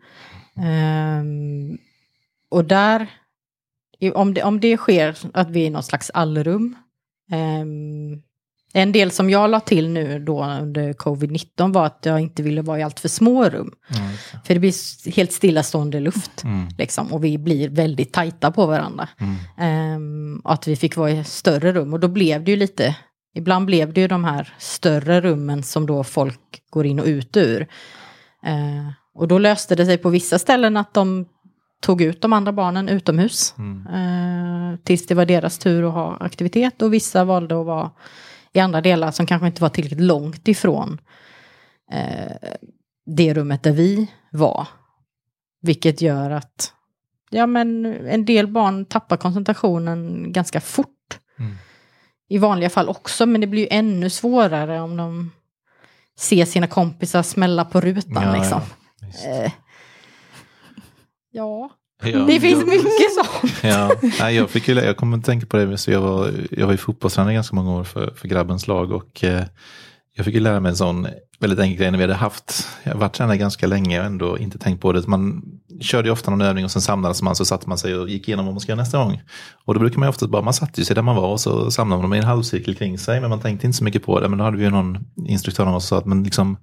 Ehm, och där, om det, om det sker att vi är i något slags allrum. ehm, en del som jag la till nu då under covid-19 var att jag inte ville vara i allt för små rum. Det. För det blir helt stillastående luft. Mm. Liksom, och vi blir väldigt tajta på varandra. Mm. Och att vi fick vara i större rum. Och då blev det ju lite, ibland blev det ju de här större rummen som då folk går in och ut ur. Eh, och då löste det sig på vissa ställen att de tog ut de andra barnen utomhus. Mm. Eh, tills det var deras tur att ha aktivitet. Och vissa valde att vara i andra delar som kanske inte var tillräckligt långt ifrån eh, det rummet där vi var. Vilket gör att ja, men en del barn tappar koncentrationen ganska fort. Mm. I vanliga fall också, men det blir ju ännu svårare om de ser sina kompisar smälla på rutan. Ja, liksom. ja. Eh, ja, Ja, det finns jag- mycket sånt. [LAUGHS] Ja, nej, jag, fick ju, jag kommer att tänka på det, så jag var, jag var ju fotbollstränare ganska många år för, för grabbens lag och eh, jag fick ju lära mig en sån väldigt enkel grej när vi hade haft, jag har varit tränare ganska länge och ändå inte tänkt på det. Man körde ju ofta någon övning och sen samlades man så satte man sig och gick igenom vad man ska göra nästa gång. Och då brukar man ju ofta bara, man satte sig där man var och så samlade man dem i en halvcirkel kring sig men man tänkte inte så mycket på det. Men då hade vi ju någon instruktör som sa att men liksom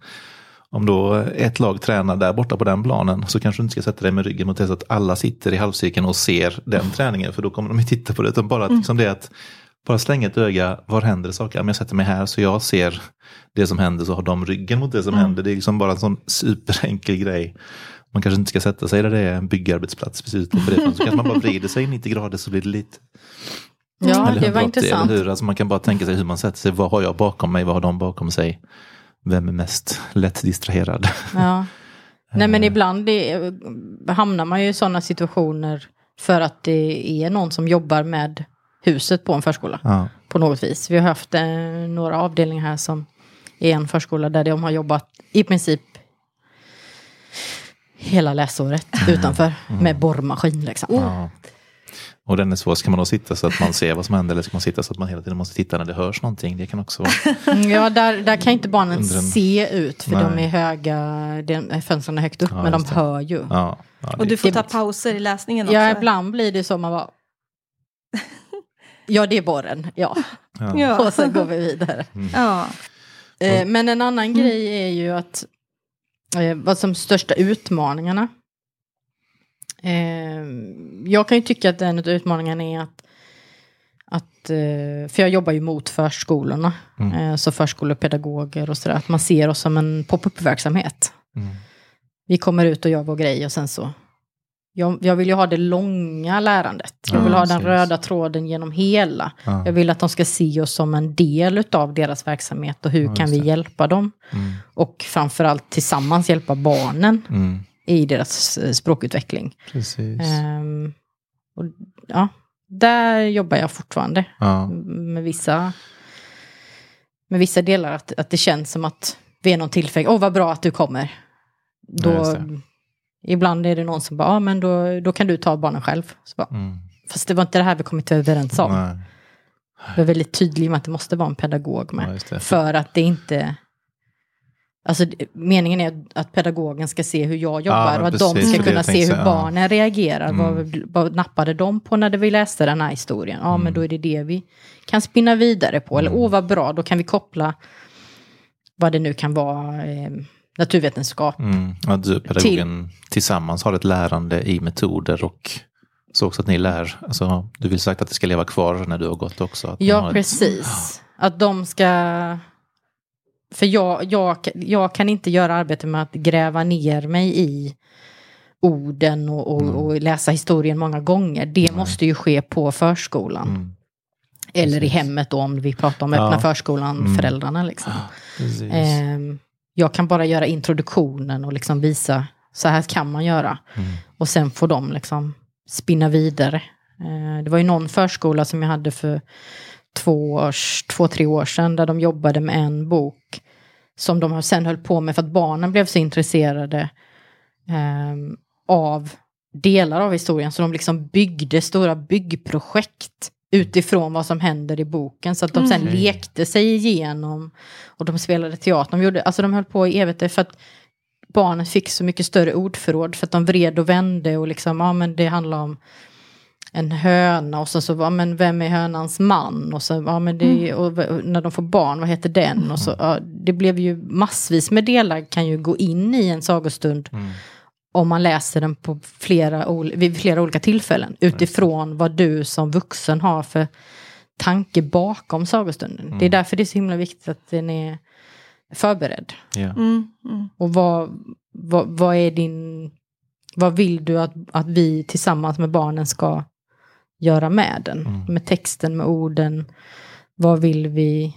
om då ett lag tränar där borta på den planen så kanske du inte ska sätta dig med ryggen mot det så att alla sitter i halvcirkeln och ser den träningen för då kommer de ju titta på det. Utan bara att liksom det att bara slänga ett öga, var händer det saker? Om jag sätter mig här så jag ser det som händer så har de ryggen mot det som händer. Det är liksom bara en sån superenkel grej. Man kanske inte ska sätta sig där det är en byggarbetsplats precis utanför det. Så kanske man bara vrider sig 90 grader så blir det lite Ja, det var 180, intressant. Eller hur? Alltså man kan bara tänka sig hur man sätter sig. Vad har jag bakom mig? Vad har de bakom sig? Vem är mest lätt distraherad? Ja. [LAUGHS] Nej men ibland det, hamnar man ju i sådana situationer för att det är någon som jobbar med huset på en förskola. Ja. På något vis. Vi har haft eh, några avdelningar här som är en förskola där de har jobbat i princip hela läsåret [LAUGHS] utanför med borrmaskin. Liksom. Ja. Och den är svår. Ska man då sitta så att man ser vad som händer eller ska man sitta så att man hela tiden måste titta när det hörs någonting? Det kan också vara... Mm, Ja, där, där kan inte barnen Under en- se ut för de Nej. är höga, den, fönstren är högt upp, Ja, men de hör ju. Ja, Ja, ja, det Och du får ta pauser i läsningen också. ibland blir det så man bara... [LAUGHS] Ja, det är borren, ja. Ja. Ja. Och sen går vi vidare. ja. Eh, men en annan grej är ju att eh, vad som största utmaningarna. Eh, jag kan ju tycka att en av utmaningarna är att, att eh, för jag jobbar ju mot förskolorna, Mm. eh, så förskolepedagoger och sådär, att man ser oss som en pop-up-verksamhet. Mm. Vi kommer ut och gör vår grej och sen så. Jag, jag vill ju ha det långa lärandet. Jag vill Ja, ha den precis. röda tråden genom hela. Ja. Jag vill att de ska se oss som en del av deras verksamhet och hur Ja, kan vi det. hjälpa dem. Mm. Och framförallt tillsammans hjälpa barnen Mm. I deras eh, språkutveckling. Precis. Ehm, och, ja, där jobbar jag fortfarande Ja. med vissa, med vissa delar. Att, att det känns som att vi är någon tillfälle. Åh, vad bra att du kommer. Då, det. ibland är det någon som bara, ja men då, då kan du ta barnen själv. Så bara, Mm. Fast det var inte det här vi kommit överens om. Nej. Jag är väldigt tydlig med att det måste vara en pedagog med. Ja. För att det inte... Alltså meningen är att pedagogen ska se hur jag jobbar Ja, och att precis, de ska kunna se hur ja. barnen reagerar. Mm. Vad, vad nappade de på när vi läste den här historien? Ja, Mm. men då är det det vi kan spinna vidare på. Eller åh, vad bra, då kan vi koppla vad det nu kan vara, eh, naturvetenskap. Mm. Att du och pedagogen tillsammans har ett lärande i metoder och så också att ni lär. Alltså, du vill sagt att det ska leva kvar när du har gått också. Ja, ett- precis. Att de ska... För jag, jag, jag kan inte göra arbete med att gräva ner mig i orden och, och, Mm. och läsa historien många gånger. Det måste ju ske på förskolan. Mm. Eller i hemmet då, om vi pratar om öppna Ja. förskolan, Mm. föräldrarna. Liksom. Precis. Ehm, jag kan bara göra introduktionen och liksom visa, så här kan man göra. Mm. Och sen får de liksom spinna vidare. Eh, Det var ju någon förskola som jag hade för två, års, två tre år sedan där de jobbade med en bok som de sen höll på med för att barnen blev så intresserade ehm, av delar av historien. Så de liksom byggde stora byggprojekt utifrån vad som händer i boken. Så att de sen Mm. lekte sig igenom och de spelade teater. De, gjorde, alltså de höll på i evigheter för att barnen fick så mycket större ordförråd för att de vred och vände och liksom, ja men det handlar om en höna och så, så ja, men vem är hönans man? Och så, ja men det, och, v- och när de får barn, vad heter den? Och så, ja, det blev ju massvis med delar kan ju gå in i en sagostund Mm. om man läser den på flera, vid flera olika tillfällen utifrån vad du som vuxen har för tanke bakom sagostunden. Det är därför det är så himla viktigt att den är förberedd. Ja. Mm, mm. Och vad, vad, vad är din... Vad vill du att, att vi tillsammans med barnen ska göra med den? Mm. Med texten, med orden. Vad vill vi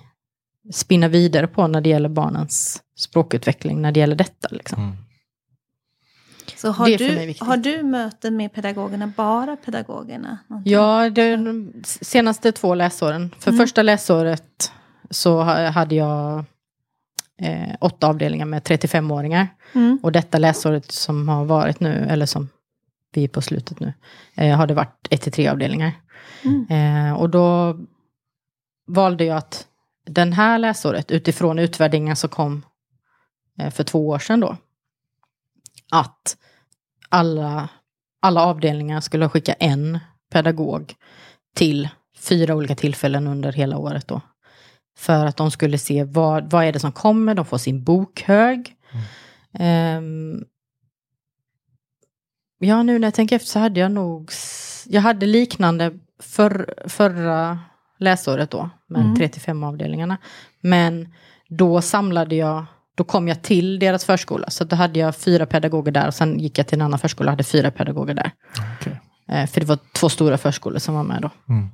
spinna vidare på när det gäller barnens språkutveckling, när det gäller detta? Liksom. Mm. Så har du, har du möten med pedagogerna, bara pedagogerna? Någonting? Ja, det, de senaste två läsåren. För Mm. första läsåret så ha- hade jag eh, åtta avdelningar med 35-åringar. Mm. Och detta läsåret som har varit nu, eller som vi är på slutet nu, eh, har det varit 1-3 avdelningar. Mm. Eh, och då valde jag att den här läsåret, utifrån utvärderingen som kom eh, för två år sedan då, att alla, alla avdelningar skulle skicka en pedagog till fyra olika tillfällen under hela året då. För att de skulle se vad, vad är det som kommer, de får sin bokhög. Ehm, ja, nu när jag tänker efter så hade jag nog, jag hade liknande för, förra läsåret då, med Mm. 3-5 avdelningarna. Men då samlade jag, då kom jag till deras förskola, så då hade jag fyra pedagoger där och sen gick jag till en annan förskola och hade fyra pedagoger där. Okej. Eh, för det var två stora förskolor som var med då. Mm.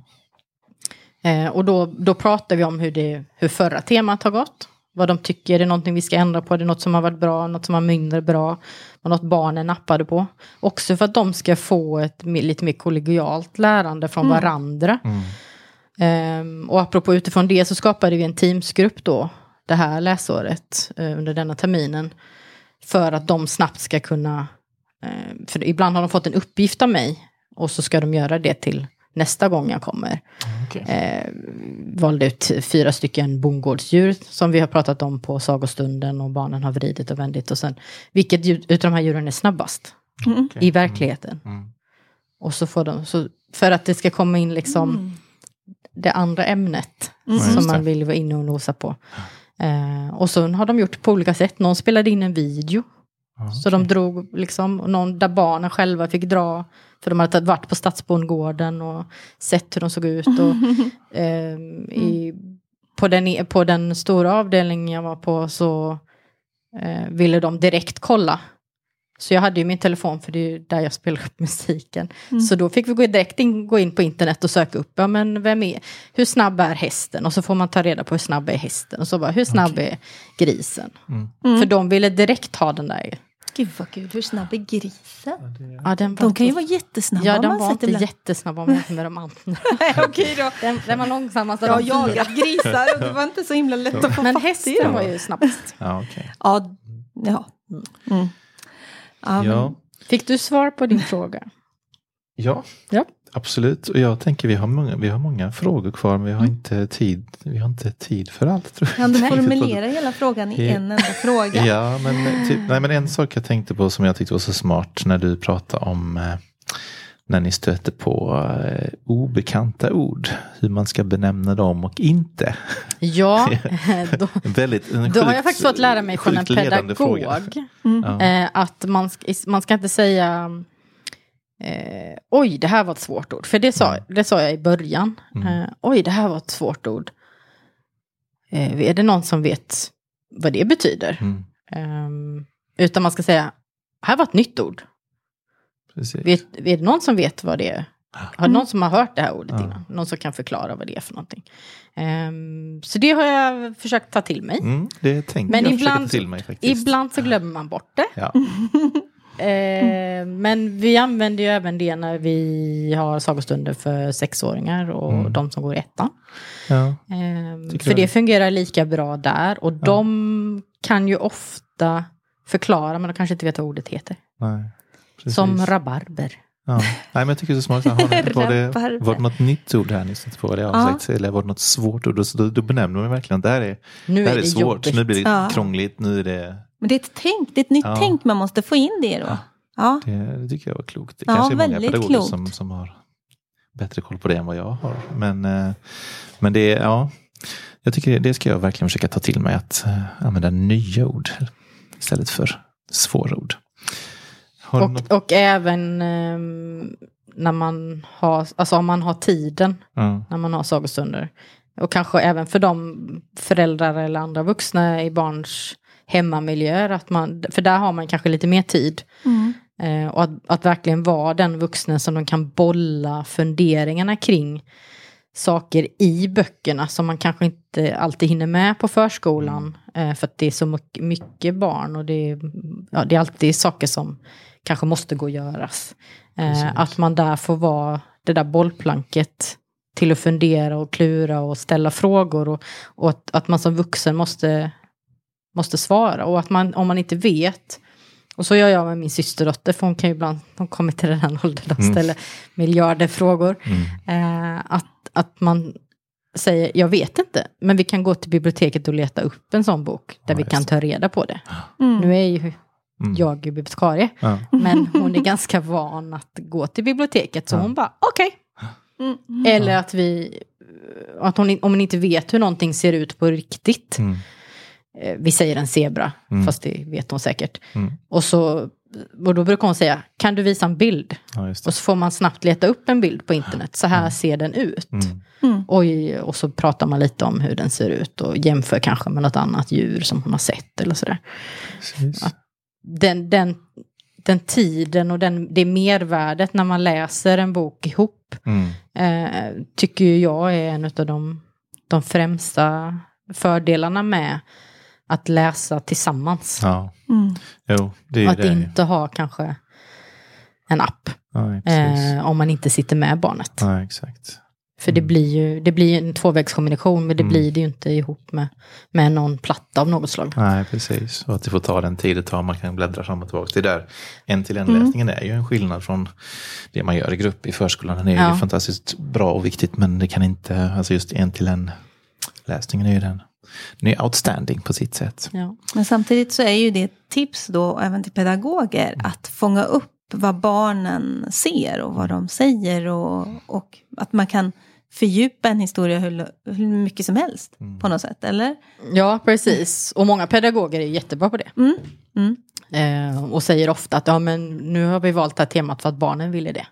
Eh, och då, då pratar vi om hur, det, hur förra temat har gått. Vad de tycker, är det någonting vi ska ändra på? Är det något som har varit bra, något som var mindre bra? Och något barnen nappade på. Också för att de ska få ett lite mer kollegialt lärande från Mm. varandra. Mm. Ehm, och apropå utifrån det så skapade vi en teamsgrupp då, det här läsåret, eh, under denna terminen. För att de snabbt ska kunna, eh, för ibland har de fått en uppgift av mig och så ska de göra det till nästa gång jag kommer. Okej. Eh, valde ut fyra stycken bondgårdsdjur som vi har pratat om på sagostunden och barnen har vridit och vändit. Och sen, vilket djur, utav de här djuren är snabbast Mm. I verkligheten? Mm. Och så får de, så, för att det ska komma in liksom Mm. det andra ämnet Mm. Som man vill vara inne och nosa på. Eh, och så har de gjort på olika sätt. Någon spelade in en video. Ja, Så de drog liksom, och någon där barnen själva fick dra. För de hade varit på stadsbondgården och sett hur de såg ut. Och, [LAUGHS] ehm, i, på, den, på den stora avdelningen jag var på så eh, ville de direkt kolla. Så jag hade ju min telefon för det är ju där jag spelar upp [LAUGHS] musiken. Mm. Så då fick vi gå direkt in, gå in på internet och söka upp, ja men vem är, hur snabb är hästen? Och så får man ta reda på hur snabb är hästen. Och så bara, hur snabb är grisen? Mm. Mm. För de ville direkt ha den där Gud vad kul, hur snabb är grisen? Ja, den var De kan ju vara jättesnabba Ja, de var inte ibland. jättesnabba om man jämför med de andra. [LAUGHS] Nej, okej då. Den, den var långsammast Jag har jagat grisar och det var inte så himla lätt att få Men hästen var ju snabbast. Ja, okej. Ja, ja. Mm. ja, Ja. Fick du svar på din fråga? ja, Ja. Absolut. Och jag tänker vi har många, vi har många frågor kvar men vi har, inte, tid, vi har inte tid för allt. Tror jag. Kan du [LAUGHS] Riktigt vad- formulera hela frågan i Ja. en enda fråga? [LAUGHS] Ja, men, typ, nej, men en sak jag tänkte på som jag tyckte var så smart när du pratade om eh, när ni stöter på eh, obekanta ord, hur man ska benämna dem och inte. Ja, [LAUGHS] då, En Väldigt, då har sjukt- jag faktiskt fått lära mig från en pedagog fråga. Ja. eh, att man, ska- man ska inte säga eh, oj, det här var ett svårt ord. För det sa, det sa jag i början. Mm. Eh, oj, det här var ett svårt ord. Eh, är det någon som vet vad det betyder? Mm, Ehm, utan man ska säga, här var ett nytt ord. precis. Vet, är det någon som vet vad det är? Har det någon som har hört det här ordet Ja. innan? Någon som kan förklara vad det är för någonting? Ehm, så det har jag försökt ta till mig. Mm, det tänkte Men jag ibland- ta till mig faktiskt. Ibland så glömmer man bort det. Ja. [LAUGHS] Eh, men vi använder ju även det när vi har sagostunder för sexåringar och Mm. de som går i ettan. Ja. Eh, Tycker för det fungerar lika bra där och de kan ju ofta förklara men de kanske inte vet vad ordet heter. Nej. Som rabarber. Ja. Nej, men jag tycker det är så smart. [LAUGHS] Var, det, var det något nytt ord här stod på? Vad det Ja. avsagt, Eller var det något svårt ord? Då, då benämner man verkligen att det här är, Nu det här är är det svårt. jobbigt. Nu blir det Ja. krångligt. Nu är det, Men det är ett tänk, det är ett nytt Ja. tänk man måste få in det då. Ja. Ja. det, det tycker jag var klokt. Det Ja, kanske är många pedagoger klokt. som, som har bättre koll på det än vad jag har. Men, eh, men det är, ja, jag tycker det ska jag verkligen försöka ta till mig. Att eh, använda nya ord istället för svåra ord. Du något? Och, och även ehm, när man har, alltså om man har tiden Ja. när man har sagostunder. Och kanske även för de föräldrar eller andra vuxna i barns hemmamiljöer. Att man, för där har man kanske lite mer tid. Mm. Eh, och att, att verkligen vara den vuxnen som de kan bolla funderingarna kring saker i böckerna som man kanske inte alltid hinner med på förskolan. Eh, för att det är så mycket, barn och det är, ja, det är alltid saker som kanske måste gå att göras. Eh, att man där får vara det där bollplanket till att fundera och klura och ställa frågor. Och, och att, att man som vuxen måste, måste svara. Och att man, om man inte vet, och så gör jag med min systerdotter, för hon kan ju ibland, hon kommer till den här åldern, de Mm. ställer miljarder frågor. Mm. Eh, att, att man säger, jag vet inte, men vi kan gå till biblioteket och leta upp en sån bok, där Ja, vi kan ta reda på det. Mm. Nu är ju Mm. jag ju bibliotekarie, Ja. men hon är ganska van att gå till biblioteket, så Ja. hon bara, okej. Mm. Eller att vi, att hon, om hon inte vet hur någonting ser ut på riktigt, Mm. Vi säger en zebra, Mm. fast det vet hon säkert. Mm. Och, så, och då brukar hon säga, kan du visa en bild? Ja, just det. Och så får man snabbt leta upp en bild på internet, så här ser den ut. Mm. Mm. Oj, och så pratar man lite om hur den ser ut och jämför kanske med något annat djur som hon har sett eller sådär. Den, den, den tiden och den, det mervärdet när man läser en bok ihop Mm. eh, tycker jag är en av de, de främsta fördelarna med att läsa tillsammans. Ja, Mm. jo, det är att det. inte ha kanske en app Ja, eh, om man inte sitter med barnet. Ja, exakt. För det blir ju det blir en tvåvägskommunikation men det Mm. blir det ju inte ihop med, med någon platta av något slag. Nej, precis. Och att det får ta den tid det tar. Man kan bläddra fram och tillbaka. Det där en till en Mm. läsningen är ju en skillnad från det man gör i grupp i förskolan. Den är Ja. ju fantastiskt bra och viktigt men det kan inte, alltså just en till en läsningen är ju den. Den är outstanding på sitt sätt. Ja. Men samtidigt så är ju det ett tips då även till pedagoger att fånga upp vad barnen ser och vad de säger och, och att man kan fördjupa en historia hur, hur mycket som helst på något sätt, eller? ja, precis. Och många pedagoger är jättebra på det. Mm. Mm. Eh, och säger ofta att ja, men nu har vi valt det här temat för att barnen ville det.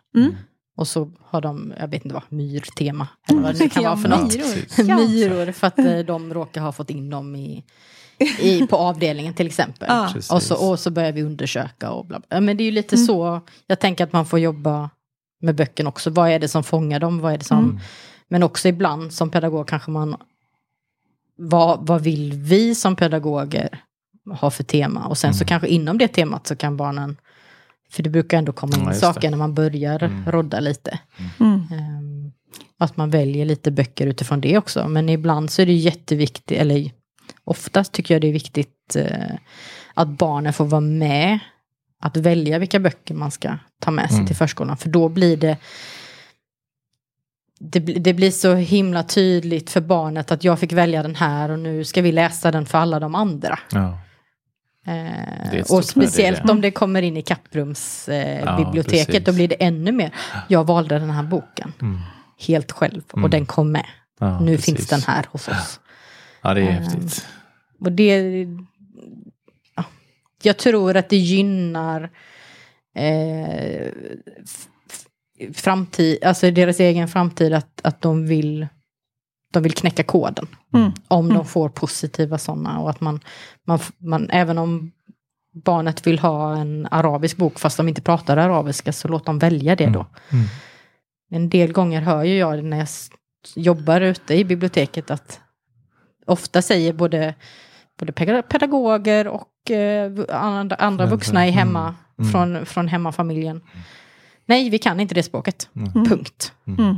Mm. Och så har de, jag vet inte vad, myrtema. Eller vad det kan vara för något. myror. [LAUGHS] För att eh, de råkar ha fått in dem i, i, på avdelningen till exempel. Ja. Precis. Och så, och så börjar vi undersöka och bla bla. Men det är ju lite så, jag tänker att man får jobba med böckerna också. Vad är det som fångar dem? Vad är det som... Mm. Men också ibland som pedagog kanske man... Vad, vad vill vi som pedagoger har för tema. Och sen så Mm. kanske inom det temat så kan barnen, för det brukar ändå komma in Ja, saker det. när man börjar Mm. rodda lite. Mm. Ehm, att man väljer lite böcker utifrån det också. Men ibland så är det jätteviktigt, eller oftast tycker jag det är viktigt eh, att barnen får vara med. Att välja vilka böcker man ska ta med sig Mm. till förskolan. För då blir det det, det blir så himla tydligt för barnet att jag fick välja den här och nu ska vi läsa den för alla de andra. Ja. Eh, och speciellt det. om det kommer in i kapprumsbiblioteket, eh, Ja, då blir det ännu mer. Jag valde den här boken Mm. helt själv och Mm. den kom med. Ja, nu precis. finns den här hos oss. Ja, det är Ehm, häftigt. Och det... Ja, jag tror att det gynnar eh, framtid, alltså deras egen framtid att, att de vill de vill knäcka koden. Mm. Om de Mm. får positiva sådana och att man, man, man, även om barnet vill ha en arabisk bok fast de inte pratar arabiska så låt dem välja det då. Mm. En del gånger hör ju jag när jag jobbar ute i biblioteket att ofta säger både, både peda- pedagoger och eh, andra, andra vuxna i hemma, Mm. Från, från hemmafamiljen. Nej, vi kan inte det språket. Mm. Punkt. Mm.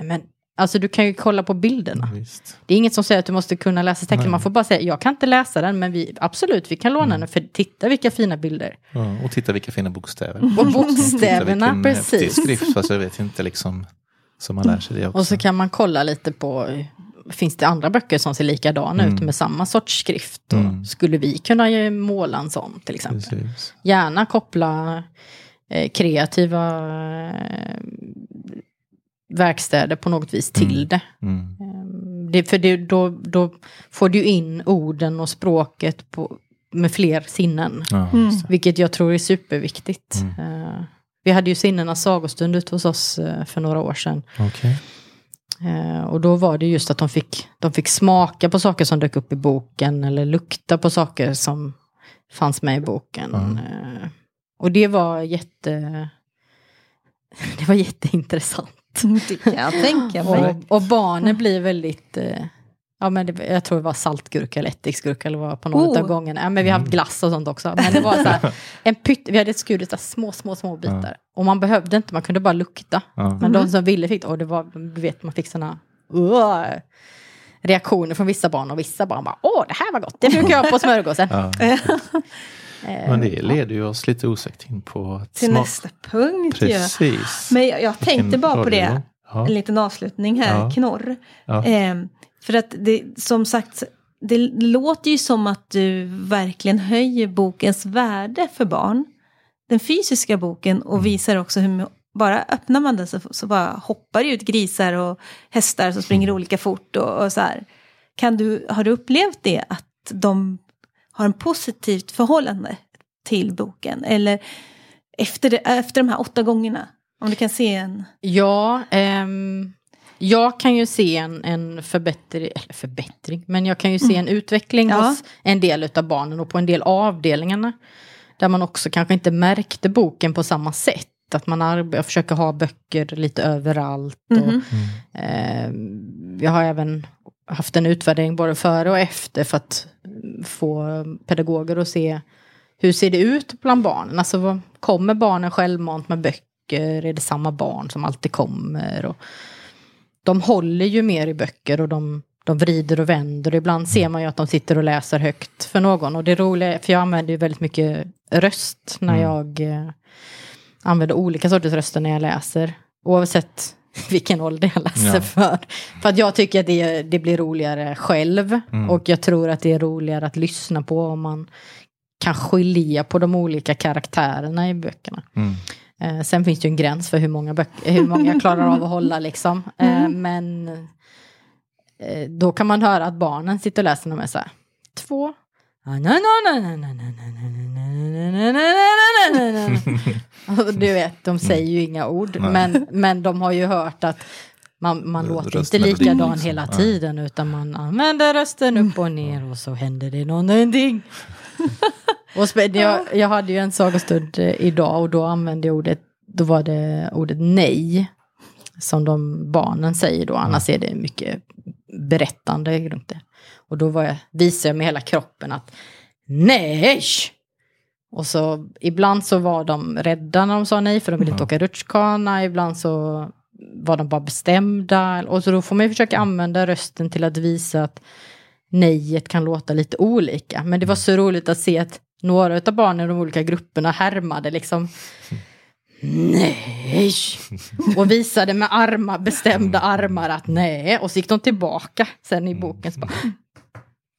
Men alltså du kan ju kolla på bilderna. Visst. Det är inget som säger att du måste kunna läsa. Nej. Man får bara säga, jag kan inte läsa den, men vi, absolut, vi kan låna Mm. den. För titta vilka fina bilder. Ja, och titta vilka fina bokstäver. Och bokstäverna, precis. skrift, fast jag vet inte liksom. Så man lär sig det också. Och så kan man kolla lite på, finns det andra böcker som ser likadana ut Mm. med samma sorts skrift? Mm. Skulle vi kunna måla en sån till exempel? Precis. Gärna koppla eh, kreativa eh, verkstäder på något vis till Mm. det. Mm. Ehm, det för det, då, då får du in orden och språket på, med fler sinnen. Ja, Mm. Vilket jag tror är superviktigt. Mm. Eh, vi hade ju sinnenas sagostund ute hos oss eh, för några år sedan. Okej. Eh, och då var det just att de fick, de fick smaka på saker som dök upp i boken eller lukta på saker som fanns med i boken. Mm. Och det var jätte... [LAUGHS] Det var jätteintressant. [LAUGHS] Det kan jag tänka mig. Och, och barnen blir väldigt... Eh, ja, men det, jag tror det var saltgurka eller ättiksgurka eller vad på någon Oh. av gångerna. Ja, men vi har haft Mm. glass och sånt också. Men det var så här, [LAUGHS] en pytt, vi hade skurit så små, små, små bitar. Och man behövde inte, man kunde bara lukta. Ja. Men de som ville fick, och det var, du vet, man fick såna uh, reaktioner från vissa barn och vissa barn bara, åh, det här var gott, det brukar jag ha på smörgåsen. [LAUGHS] Eh, Men det leder ju oss lite osökt in på Till nästa punkt ju. Precis. Men jag, jag tänkte Vilken bara på det. Ja. En liten avslutning här, Ja. knorr. Ja. Ehm, för att det, som sagt, det låter ju som att du verkligen höjer bokens värde för barn. Den fysiska boken och Mm. visar också hur, bara öppnar man den så, så bara hoppar det ut grisar och hästar som springer Mm. olika fort och, och så här. Kan du, har du upplevt det, att de har en positivt förhållande till boken? Eller efter, det, efter de här åtta gångerna? Om du kan se en... Ja, ehm, jag kan ju se en, en förbättring, eller förbättring, men jag kan ju se en utveckling Ja. hos en del av barnen och på en del avdelningarna. Där man också kanske inte märkte boken på samma sätt. Att man arbetar, försöker ha böcker lite överallt. Och, Mhm. Ehm, jag har även haft en utvärdering både före och efter för att få pedagoger att se hur ser det ut bland barnen. Alltså kommer barnen självmant med böcker? Är det samma barn som alltid kommer? Och de håller ju mer i böcker och de, de vrider och vänder. Ibland ser man ju att de sitter och läser högt för någon. Och det roliga, för jag använder ju väldigt mycket röst när Mm. jag eh, använder olika sorters röster när jag läser. Oavsett [LAUGHS] vilken ålder jag läser Ja. för. För att jag tycker att det, det blir roligare själv. Mm. Och jag tror att det är roligare att lyssna på om man kan skilja på de olika karaktärerna i böckerna. Mm. Eh, sen finns det ju en gräns för hur många, böcker, hur många jag klarar av att hålla liksom. Eh, men eh, då kan man höra att barnen sitter och läser de är så här. Två. Och Du vet, de säger ju inga ord. Nej. Men, men de har ju hört att man, man låter inte likadan liksom. hela Nej. tiden. Utan man använder rösten upp och ner och så händer det någonting. [LAUGHS] Och jag, jag hade ju en sagostund eh, idag och då använde jag ordet, då var det ordet nej. Som de barnen säger då, annars är det mycket berättande runt det. Och då var jag, visade jag med hela kroppen att nej! Och så ibland så var de rädda när de sa nej för de ville inte åka rutschkana. Ibland så var de bara bestämda. Och så då får man ju försöka använda rösten till att visa att nejet kan låta lite olika. Men det var så roligt att se att några av barnen i de olika grupperna härmade liksom Nej! Och visade med armar, bestämda armar att nej. Och så gick de tillbaka sen i boken. Så bara,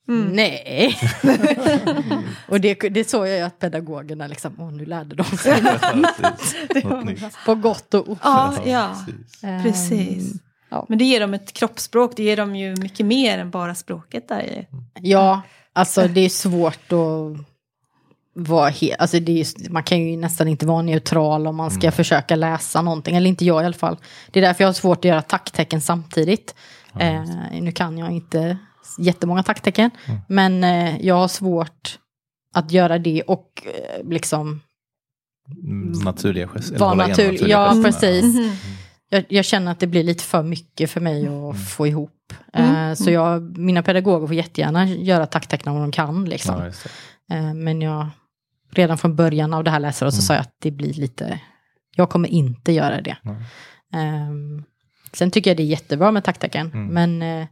Mm. Nej. [LAUGHS] och det, det såg jag ju att pedagogerna liksom, åh nu lärde de sig. Något. [LAUGHS] [LAUGHS] På gott och ont. Ja, ja, precis. precis. Ehm, ja. Men det ger dem ett kroppsspråk, det ger dem ju mycket mer än bara språket där i. Ja, alltså det är svårt att vara helt, alltså det är, man kan ju nästan inte vara neutral om man ska försöka läsa någonting, eller inte jag i alla fall. Det är därför jag har svårt att göra tacktecken samtidigt. eh, nu kan jag inte jättemånga tacktecken, men eh, jag har svårt att göra det och eh, liksom Mm, Naturliga gester. naturlig. naturliga Ja, precis. Mhm. Jag, jag känner att det blir lite för mycket för mig att få ihop. Eh, så jag, mina pedagoger får jättegärna göra tacktecken om de kan. Liksom. Ja. Eh, Men jag, redan från början av det här läsåret så sa jag att det blir lite, jag kommer inte göra det. Ehm, sen tycker jag det är jättebra med tacktecken, Mm. men eh,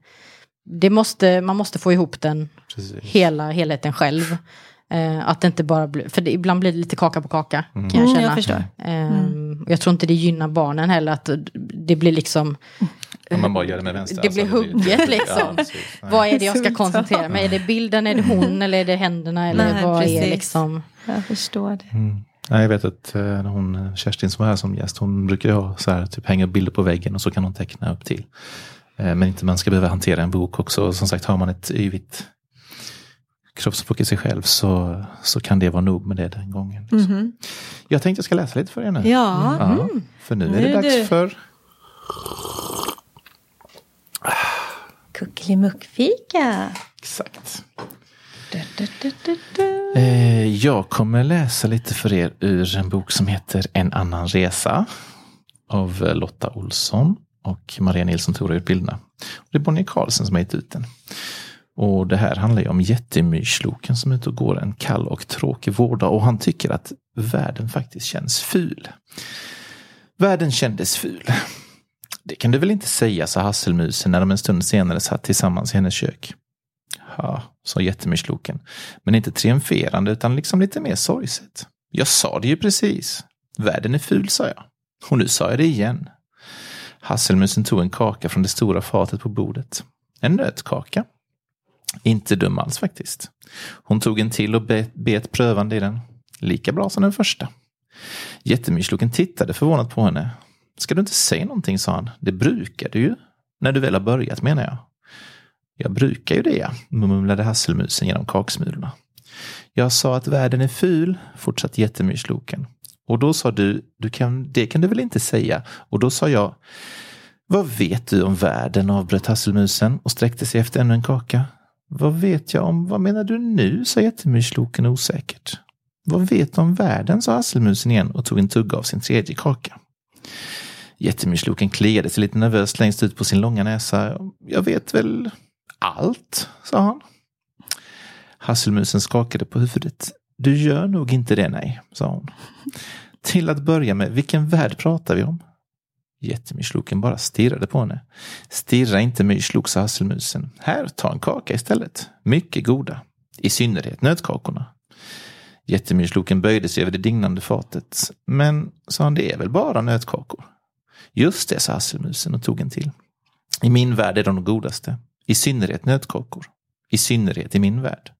det måste, man måste få ihop den, Precis. hela helheten själv. Eh, att det inte bara blir, för det, ibland blir det lite kaka på kaka, kan jag Mm, känna. jag förstår. Ehm, och jag tror inte det gynnar barnen heller, att det blir liksom, Om man bara gör det med vänster. Det blir hugget, liksom. Ja, precis. Nej. vad är det jag ska koncentrera mig Är det bilden, är det hon eller är det händerna? Eller Nej, vad precis. är liksom... Jag förstår det. Mm. Ja, jag vet att eh, när hon, Kerstin som var här som gäst, hon brukar ju ha så här, typ hänga bilder på väggen och så kan hon teckna upp till. Eh, Men inte man ska behöva hantera en bok också. Som sagt, har man ett yvigt kroppsspråk i sig själv så, så kan det vara nog med det den gången. Mhm. Jag tänkte jag ska läsa lite för er nu. Ja, Ja, för nu är Nu det är dags det- för kuckelimuckfika. Exakt. Du, du, du, du, du. Eh, Jag kommer läsa lite för er ur en bok som heter En annan resa. Av Lotta Olsson och Maria Nilsson Thora gjort bilderna. Och Det är Bonnier Karlsson som har gett ut den. Och det här handlar ju om jättemyrsloken som är ute och går en kall och tråkig vårdag och han tycker att världen faktiskt känns ful. Världen kändes ful. Det kan du väl inte säga, sa hasselmusen när de en stund senare satt tillsammans i hennes kök. Ja, sa jättemyrsloken. Men inte triumferande utan liksom lite mer sorgset. Jag sa det ju precis. Världen är ful, sa jag. Och nu sa jag det igen. Hasselmusen tog en kaka från det stora fatet på bordet. En nötkaka. Inte dum alls faktiskt. Hon tog en till och bet, bet prövande i den. Lika bra som den första. Jättemyrsloken tittade förvånat på henne. Ska du inte säga någonting, sa han. Det brukar du ju. När du väl har börjat menar jag. Jag brukar ju det, ja, mumlade hasselmusen genom kaksmulorna. Jag sa att världen är ful, fortsatte jättemyrsloken. Och då sa du, du kan, det kan du väl inte säga? Och då sa jag, vad vet du om världen? avbröt hasselmusen och sträckte sig efter ännu en kaka. Vad vet jag om, vad menar du nu? sa jättemyrsloken osäkert. Vad vet du om världen? sa hasselmusen igen och tog en tugga av sin tredje kaka. Jättemyrsloken kliade sig lite nervöst längst ut på sin långa näsa. Jag vet väl allt, sa han. Hasselmusen skakade på huvudet. Du gör nog inte det, nej, sa hon. Till att börja med, vilken värld pratar vi om? Jättemyrsloken bara stirrade på henne. Stirra inte myrslok, sa hasselmusen. Här, ta en kaka istället. Mycket goda. I synnerhet nötkakorna. Jättemyrsloken böjde sig över det dignande fatet. Men, sa han, det är väl bara nötkakor? Just det, sa hasselmusen och tog en till. I min värld är de de godaste. I synnerhet nötkakor. I synnerhet i min värld.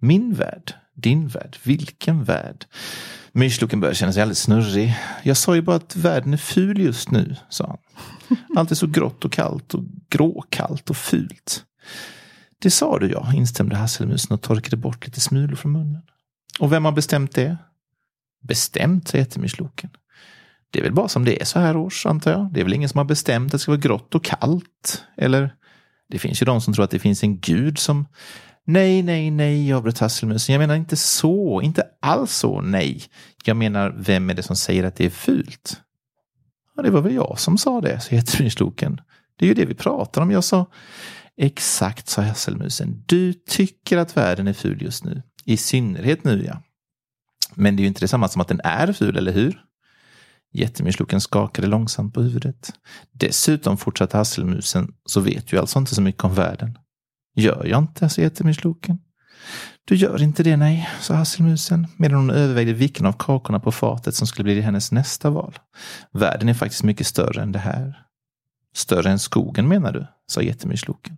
Min värld? Din värld? Vilken värld? Myrsloken började känna sig alldeles snurrig. Jag sa ju bara att världen är ful just nu, sa han. Allt är så grått och kallt och gråkallt och fult. Det sa du ja, instämde hasselmusen och torkade bort lite smulor från munnen. Och vem har bestämt det? Bestämt, sa jättemyrsloken. Det är väl bara som det är så här års, antar jag. Det är väl ingen som har bestämt att det ska vara grått och kallt. Eller? Det finns ju de som tror att det finns en gud som... Nej, nej, nej, avbröt hasselmusen. Jag menar inte så. Inte alls så, nej. Jag menar, vem är det som säger att det är fult? Ja, det var väl jag som sa det, sa jättemyrsloken. Det är ju det vi pratar om. Jag sa... Exakt, sa hasselmusen. Du tycker att världen är ful just nu. I synnerhet nu ja. Men det är ju inte detsamma som att den är ful, eller hur? Jättemyrsloken skakade långsamt på huvudet. Dessutom fortsatte hasselmusen, så vet ju alltså inte så mycket om världen. Gör jag inte, sa jättemyrsloken. Du gör inte det, nej, sa hasselmusen medan hon övervägde vilken av kakorna på fatet som skulle bli hennes nästa val. Världen är faktiskt mycket större än det här. Större än skogen menar du, sa jättemyrsloken.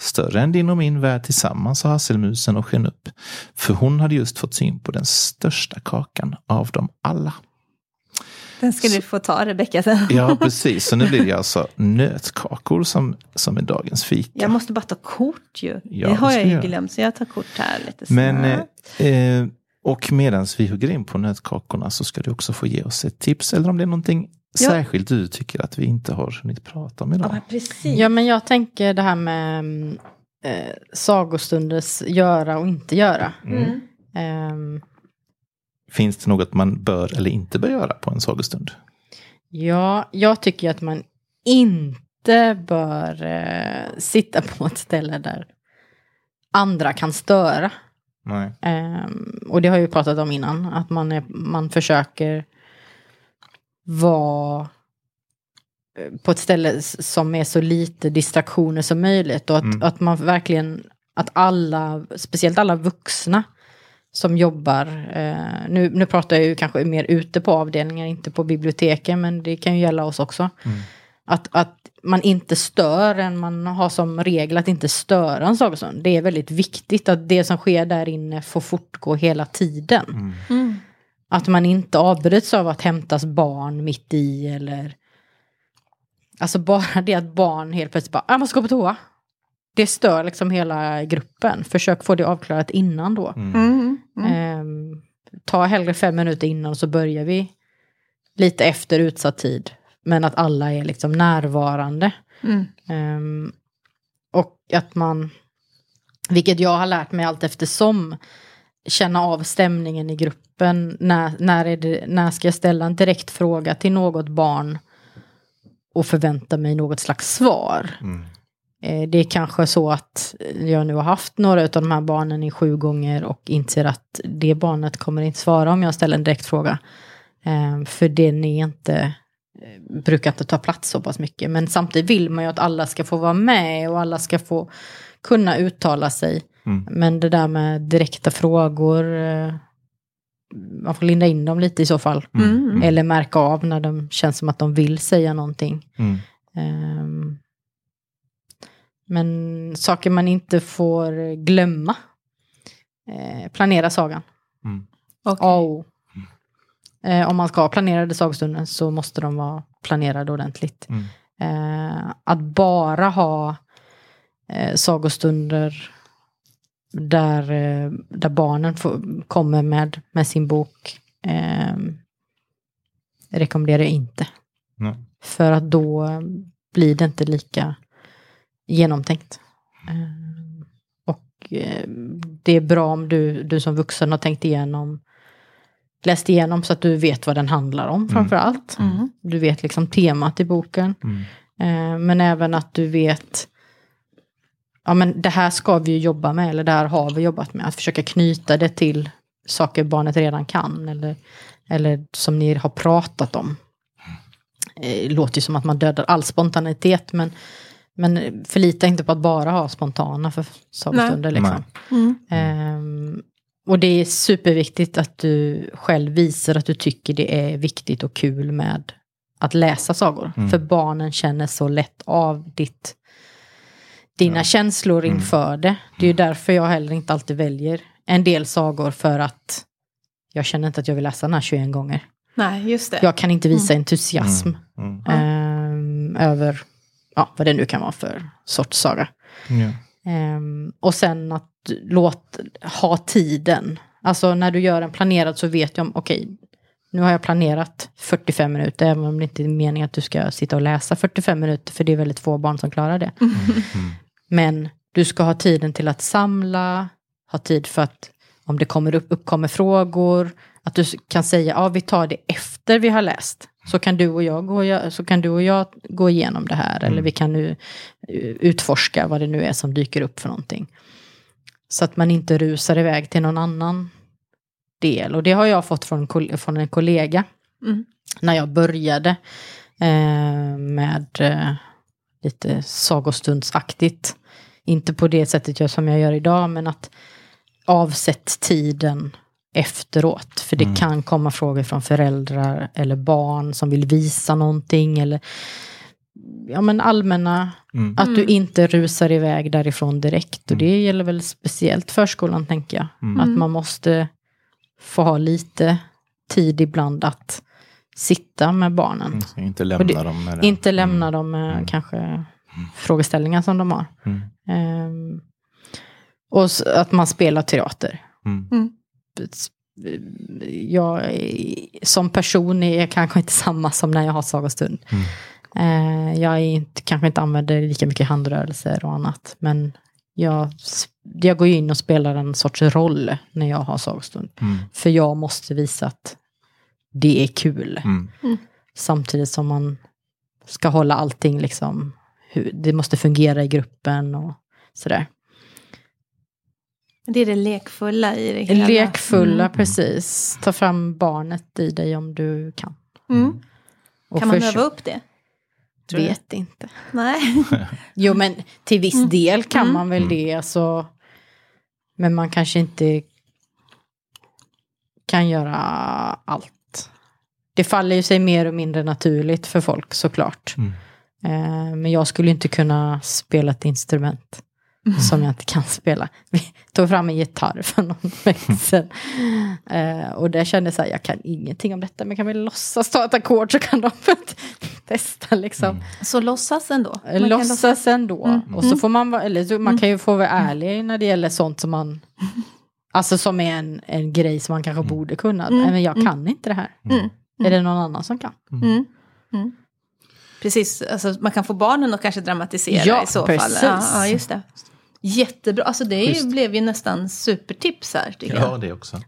Större än din och min värld tillsammans, sa hasselmusen och sken upp. För hon hade just fått syn på den största kakan av dem alla. Den ska du få ta Rebecka sen. Ja, precis. Så nu blir det alltså nötkakor som, som är dagens fika. Jag måste bara ta kort ju. Ja, det har jag ju glömt, så jag tar kort här lite Men, snabbt. eh, eh, och medan vi hugger in på nötkakorna så ska du också få ge oss ett tips. Eller om det är någonting Ja. särskilt du tycker att vi inte har hunnit prata om idag. Ja, precis. Ja, men jag tänker det här med mm, eh, sagostunders göra och inte göra. Mm. Ehm, Finns det något man bör eller inte bör göra på en sagostund? ja, jag tycker att man inte bör eh, sitta på ett ställe där andra kan störa. Ehm, och det har jag ju pratat om innan, att man, är, man försöker vara eh, på ett ställe som är så lite distraktioner som möjligt. Och att, Mm. att man verkligen, att alla, speciellt alla vuxna som jobbar, eh, nu, nu pratar jag ju kanske mer ute på avdelningar, inte på biblioteken, men det kan ju gälla oss också. Mm. Att, att man inte stör en, man har som regel att inte störa en sagostund. Det är väldigt viktigt att det som sker där inne får fortgå hela tiden. Mm. Mm. Att man inte avbryts av att hämtas barn mitt i eller... Alltså bara det att barn helt plötsligt bara, jag måste gå på toa. Det stör liksom hela gruppen. Försök få det avklarat innan då. Mm. Mm. Ehm, ta hellre fem minuter innan så börjar vi lite efter utsatt tid. Men att alla är liksom närvarande. Mm. Ehm, och att man, vilket jag har lärt mig allt eftersom, känna av stämningen i gruppen. När, när, är det, när ska jag ställa en direkt fråga till något barn och förvänta mig något slags svar? Mm. Eh, Det är kanske så att jag nu har haft några av de här barnen i sju gånger och inser att det barnet kommer inte svara om jag ställer en direkt fråga. Eh, För den är inte, eh, brukar inte ta plats så pass mycket. Men samtidigt vill man ju att alla ska få vara med och alla ska få kunna uttala sig. Mm. Men det där med direkta frågor, man får linda in dem lite i så fall. Mm. Eller märka av när de känns som att de vill säga någonting. Mm. Ehm, men saker man inte får glömma. Eh, planera sagan. Mm. Okej. A och O. Eh, om man ska ha planerade sagostunden så måste de vara planerade ordentligt. Mm. Eh, att bara ha eh, sagostunder där, eh, där barnen får, kommer med, med sin bok eh, rekommenderar jag inte. Nej. För att då blir det inte lika genomtänkt. Eh, Och eh, det är bra om du, du som vuxen har tänkt igenom, läst igenom så att du vet vad den handlar om framför allt. Mm. Du vet liksom temat i boken. Mm. Eh, Men även att du vet, ja men det här ska vi ju jobba med, eller det här har vi jobbat med. Att försöka knyta det till saker barnet redan kan, eller, eller som ni har pratat om. Det låter ju som att man dödar all spontanitet, men, men förlita inte på att bara ha spontana för sagostunder. Liksom. Mm. Ehm, och det är superviktigt att du själv visar att du tycker det är viktigt och kul med att läsa sagor. Mm. För barnen känner så lätt av ditt, dina Ja. känslor Mm. inför det. Det är ju därför jag heller inte alltid väljer en del sagor för att jag känner inte att jag vill läsa den här 21 gånger. Nej, just det. Jag kan inte visa entusiasm Mm. Ja. ehm, över ja, vad det nu kan vara för sorts saga. Ja. Ehm, och sen att låt, ha tiden. Alltså när du gör en planerad så vet jag om, okej, nu har jag planerat 45 minuter, även om det inte är meningen att du ska sitta och läsa 45 minuter, för det är väldigt få barn som klarar det. Mm. Men du ska ha tiden till att samla, ha tid för att om det kommer upp, uppkommer frågor, att du kan säga, ja vi tar det efter vi har läst. Så kan du och jag gå, så kan du och jag gå igenom det här, eller vi kan nu eh, utforska vad det nu är som dyker upp för någonting. Så att man inte rusar iväg till någon annan del. Och det har jag fått från, från en kollega. Mm. När jag började eh, med eh, lite sagostundsaktigt. Inte på det sättet jag, som jag gör idag, men att avsätt tiden efteråt. För det Mm. kan komma frågor från föräldrar eller barn som vill visa någonting. Eller ja, men allmänna, Mm. att du Mm. inte rusar iväg därifrån direkt. Och Mm. det gäller väl speciellt förskolan tänker jag. Mm. Att man måste få ha lite tid ibland att sitta med barnen. Mm, så inte lämna det- dem med det. Inte lämna dem med Mm. kanske frågeställningar som de har. Mm. Ehm, och s- att man spelar teater. Mm. Jag som person är kanske inte [LAUGHS] samma som när jag har sagostund. Mm. Eh, jag är inte, kanske inte använder lika mycket handrörelser och annat. Men jag, jag går ju in och spelar en sorts roll när jag har sagostund. Mm. För jag måste visa att det är kul. Mm. Samtidigt som man ska hålla allting liksom, hur, det måste fungera i gruppen och sådär. Det är det lekfulla i det hela. Lekfulla, Mm. precis. Ta fram barnet i dig om du kan. Mm. Och Kan man öva upp det? tror du? Vet inte. Nej. [LAUGHS] Jo men till viss Mm. del kan Mm. man väl Mm. det. Alltså, men man kanske inte kan göra allt. Det faller ju sig mer och mindre naturligt för folk såklart. Mm. Eh, men jag skulle inte kunna spela ett instrument som jag inte kan spela. Vi tog fram en gitarr för någon vecka sedan. Eh, och där kände jag så här, jag kan ingenting om detta, men kan vi låtsas ta ett ackord så kan de [LAUGHS] testa liksom. Mm. Så låtsas ändå. Man kan Låtsas ändå. Mm. Och så får man, eller så, man Mm. kan ju få vara ärlig när det gäller sånt som man, alltså som är en, en grej som man kanske Mm. borde kunna. Mm. Nej, men jag Mm. kan inte det här. Mm. Är det någon annan som kan? Mm. Mm. Precis, alltså, man kan få barnen att kanske dramatisera Ja, i så precis. fall. Ja, ja, just det. Jättebra, alltså det ju, blev ju nästan supertips här tycker Ja, jag. det också.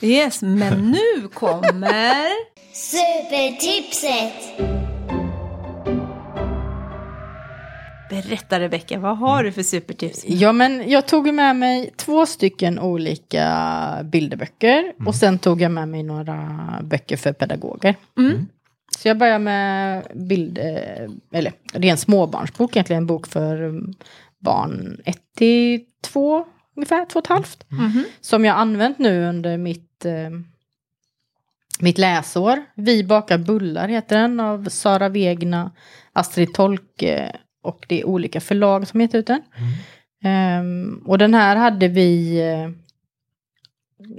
Yes, men [LAUGHS] nu kommer... Supertipset! Berätta Rebecka, vad har du för supertips? Ja, men jag tog med mig två stycken olika bilderböcker. Och sen tog jag med mig några böcker för pedagoger. Mm. Så jag börjar med bild, eh, eller det är en småbarnsbok egentligen, en bok för mm, barn 1 till 2, ungefär 2 och ett halvt. Mhm. Som jag använt nu under mitt, eh, mitt läsår. Vi bakar bullar heter den av Sara Wegna, Astrid Tolke och det är olika förlag som heter ut den. Ehm, och den här hade vi eh,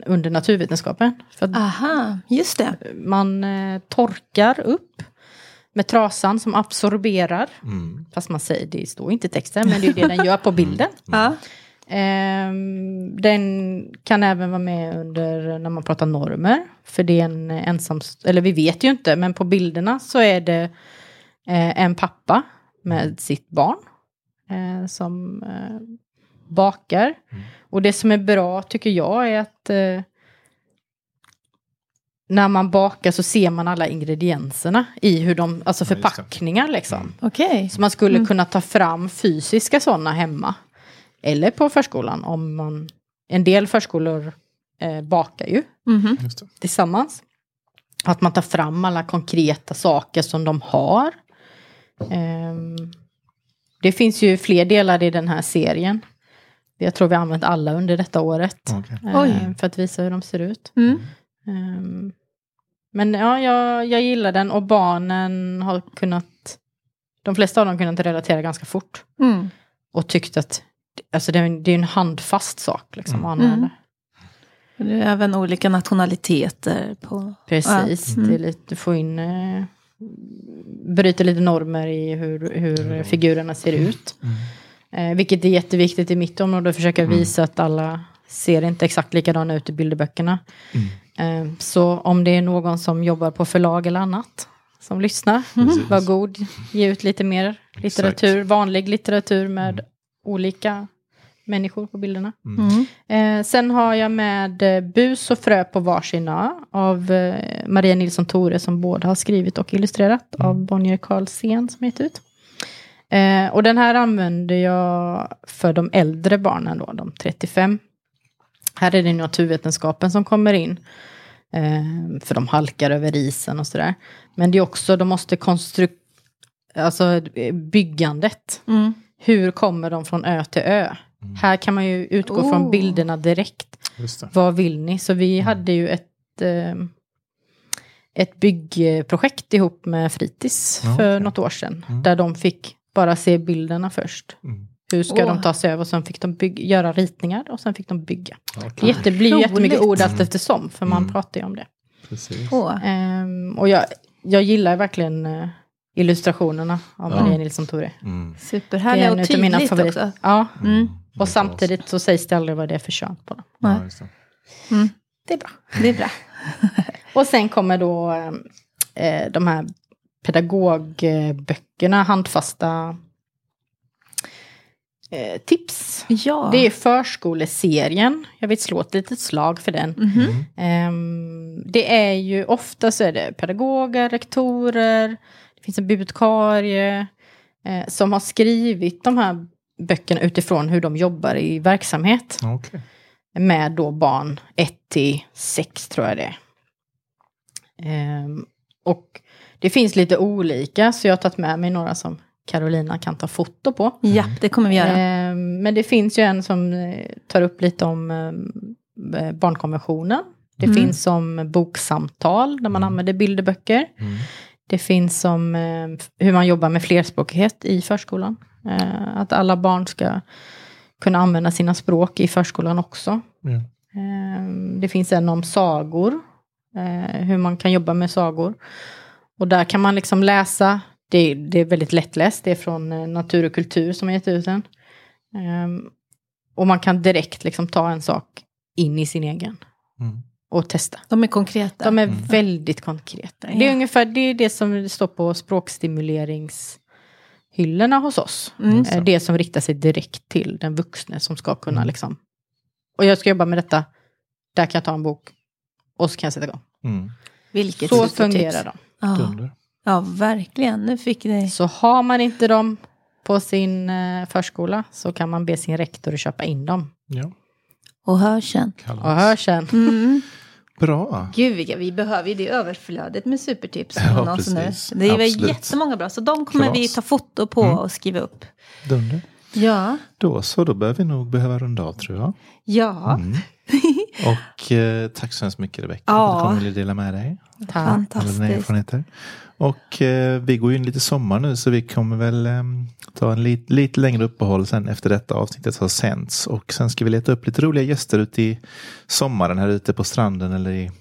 under naturvetenskapen. För Aha, just det. man eh, torkar upp med trasan som absorberar. Mm. Fast man säger, det står inte i texten, men det är det den gör på bilden. Ja. Ehm, den kan även vara med under när man pratar normer. För det är en ensam, eller vi vet ju inte, men på bilderna så är det eh, en pappa med sitt barn. Eh, som eh, bakar. Och det som är bra tycker jag är att när man bakar så ser man alla ingredienserna i hur de, alltså förpackningar liksom. Mm. Okej. Så man skulle Mm. kunna ta fram fysiska sådana hemma. Eller på förskolan om man... En del förskolor eh, bakar ju. Just det. tillsammans. Att man tar fram alla konkreta saker som de har. Ehm, det finns ju fler delar i den här serien. Jag tror vi har använt alla under detta året. Okej. eh, Oj. För att visa hur de ser ut. Mm. Ehm, men ja, jag, jag gillar den och barnen har kunnat... De flesta av dem kunnat relatera ganska fort. Mm. Och tyckt att alltså det, är en, det är en handfast sak liksom, Mm. använda. Det är även olika nationaliteter på... Precis, Ja. Mm. det är lite, du får in... Eh, bryter lite normer i hur, hur figurerna ser ut. Eh, vilket är jätteviktigt i mitt område, att försöka Mm. visa att alla ser inte exakt likadana ut i bilderböckerna. Mm. Eh, så om det är någon som jobbar på förlag eller annat som lyssnar, Precis. var god, ge ut lite mer litteratur, vanlig litteratur med olika människor på bilderna. Mm. Eh, sen har jag med eh, Bus och frö på varsin ö av eh, Maria Nilsson Tore som både har skrivit och illustrerat av Bonnier Karlsén som heter ut. Eh, och den här använder jag för de äldre barnen då, de 35 Här är det naturvetenskapen som kommer in. Eh, för de halkar över isen och sådär. Men det är också, de måste konstru... Alltså byggandet. Mm. Hur kommer de från ö till ö? Här kan man ju utgå från Oh. bilderna direkt. Just det. Vad vill ni? Så vi hade ju ett, eh, ett byggprojekt ihop med Fritids Ja, för okej. något år sedan. Mm. Där de fick bara se bilderna först. Mm. Hur ska Åh. de ta sig över? Och sen fick de göra ritningar och sen fick de bygga. Det jätte, blir ju jättemycket ord allt eftersom, för man Mm. pratar ju om det. Precis. Åh. Ehm, och jag, jag gillar verkligen eh, illustrationerna av Ja. Maria Nilsson Tore. Mm. Det är Superhärliga en och tydligt favoriter. också. Ja, Mm. och samtidigt så sägs det aldrig vad det är för kön på dem. Ja, det. Mm. Det är bra. Det är bra. [LAUGHS] Och sen kommer då eh, de här pedagogböckerna, handfasta eh, tips. Ja. Det är förskoleserien. Jag vill slå ett litet slag för den. Mhm. Ehm, det är ju ofta så är det pedagoger, rektorer, det finns en bibliotekarie eh, som har skrivit de här böckerna utifrån hur de jobbar i verksamhet Okej. med då barn 1 till 6 tror jag det är. Ehm, och det finns lite olika så jag har tagit med mig några som Carolina kan ta foto på. Ja, det kommer vi göra. Ehm, men det finns ju en som eh, tar upp lite om eh, barnkonventionen. Det Mm. finns som boksamtal där man använder bilderböcker. Mm. Det finns som eh, hur man jobbar med flerspråkighet i förskolan. Eh, att alla barn ska kunna använda sina språk i förskolan också. Ja. Eh, Det finns en om sagor, eh, hur man kan jobba med sagor. Och där kan man liksom läsa, det, det är väldigt lättläst, det är från eh, Natur och kultur som har gett ut den. Eh, Och man kan direkt liksom ta en sak in i sin egen Mm. och testa. De är konkreta. De är väldigt konkreta. Det är Ja. ungefär det, är det som står på språkstimuleringshyllorna hos oss. Mm. Eh, Det som riktar sig direkt till den vuxne som ska kunna Mm. liksom... Och jag ska jobba med detta, där kan jag ta en bok och så kan jag sätta igång. Mm. Vilket Så fungerar de. Ja. Ja, verkligen. Nu fick ni... Så har man inte dem på sin eh, förskola så kan man be sin rektor att köpa in dem. Ja. Och hörseln. Kalas. Och hör sen. Mm. Bra. Gud, vi behöver ju det överflödet med supertips. Ja, från oss nu. precis. Det är Absolut. jättemånga bra, så de kommer Kalas. vi ta foto på Mm. och skriva upp. Dunder. Ja, Då så, då bör vi nog behöva runda av tror jag. ja. Mm. [LAUGHS] Och eh, tack så hemskt mycket Rebecka Ja. att du kom och ville dela med dig. Tack. Alla dina fantastiskt. erfarenheter. Och eh, vi går ju in lite sommar nu så vi kommer väl eh, ta en lit, lite längre uppehåll sen efter detta avsnittet har sänds. Och sen ska vi leta upp lite roliga gäster ute i sommaren här ute på stranden eller i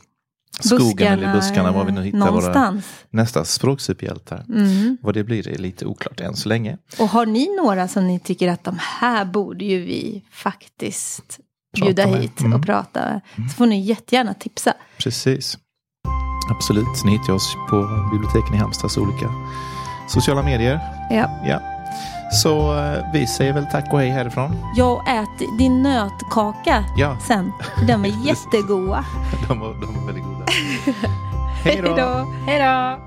skogen eller i buskarna var vi nu hittar våra någonstans. nästa språksuperhjältar. Mm. Vad det blir är lite oklart än så länge. Och har ni några som ni tycker att de här borde ju vi faktiskt bjuda med. hit Mm. och prata så får ni jättegärna tipsa. Precis. Absolut, ni hittar oss på biblioteken i Halmstads olika sociala medier. Ja. Ja. Så eh, vi säger väl tack och hej härifrån. Jag äter din nötkaka Ja, sen. De är [LAUGHS] jättegoda. de var, de var väldigt goda. [LAUGHS] Hej då. Hej då!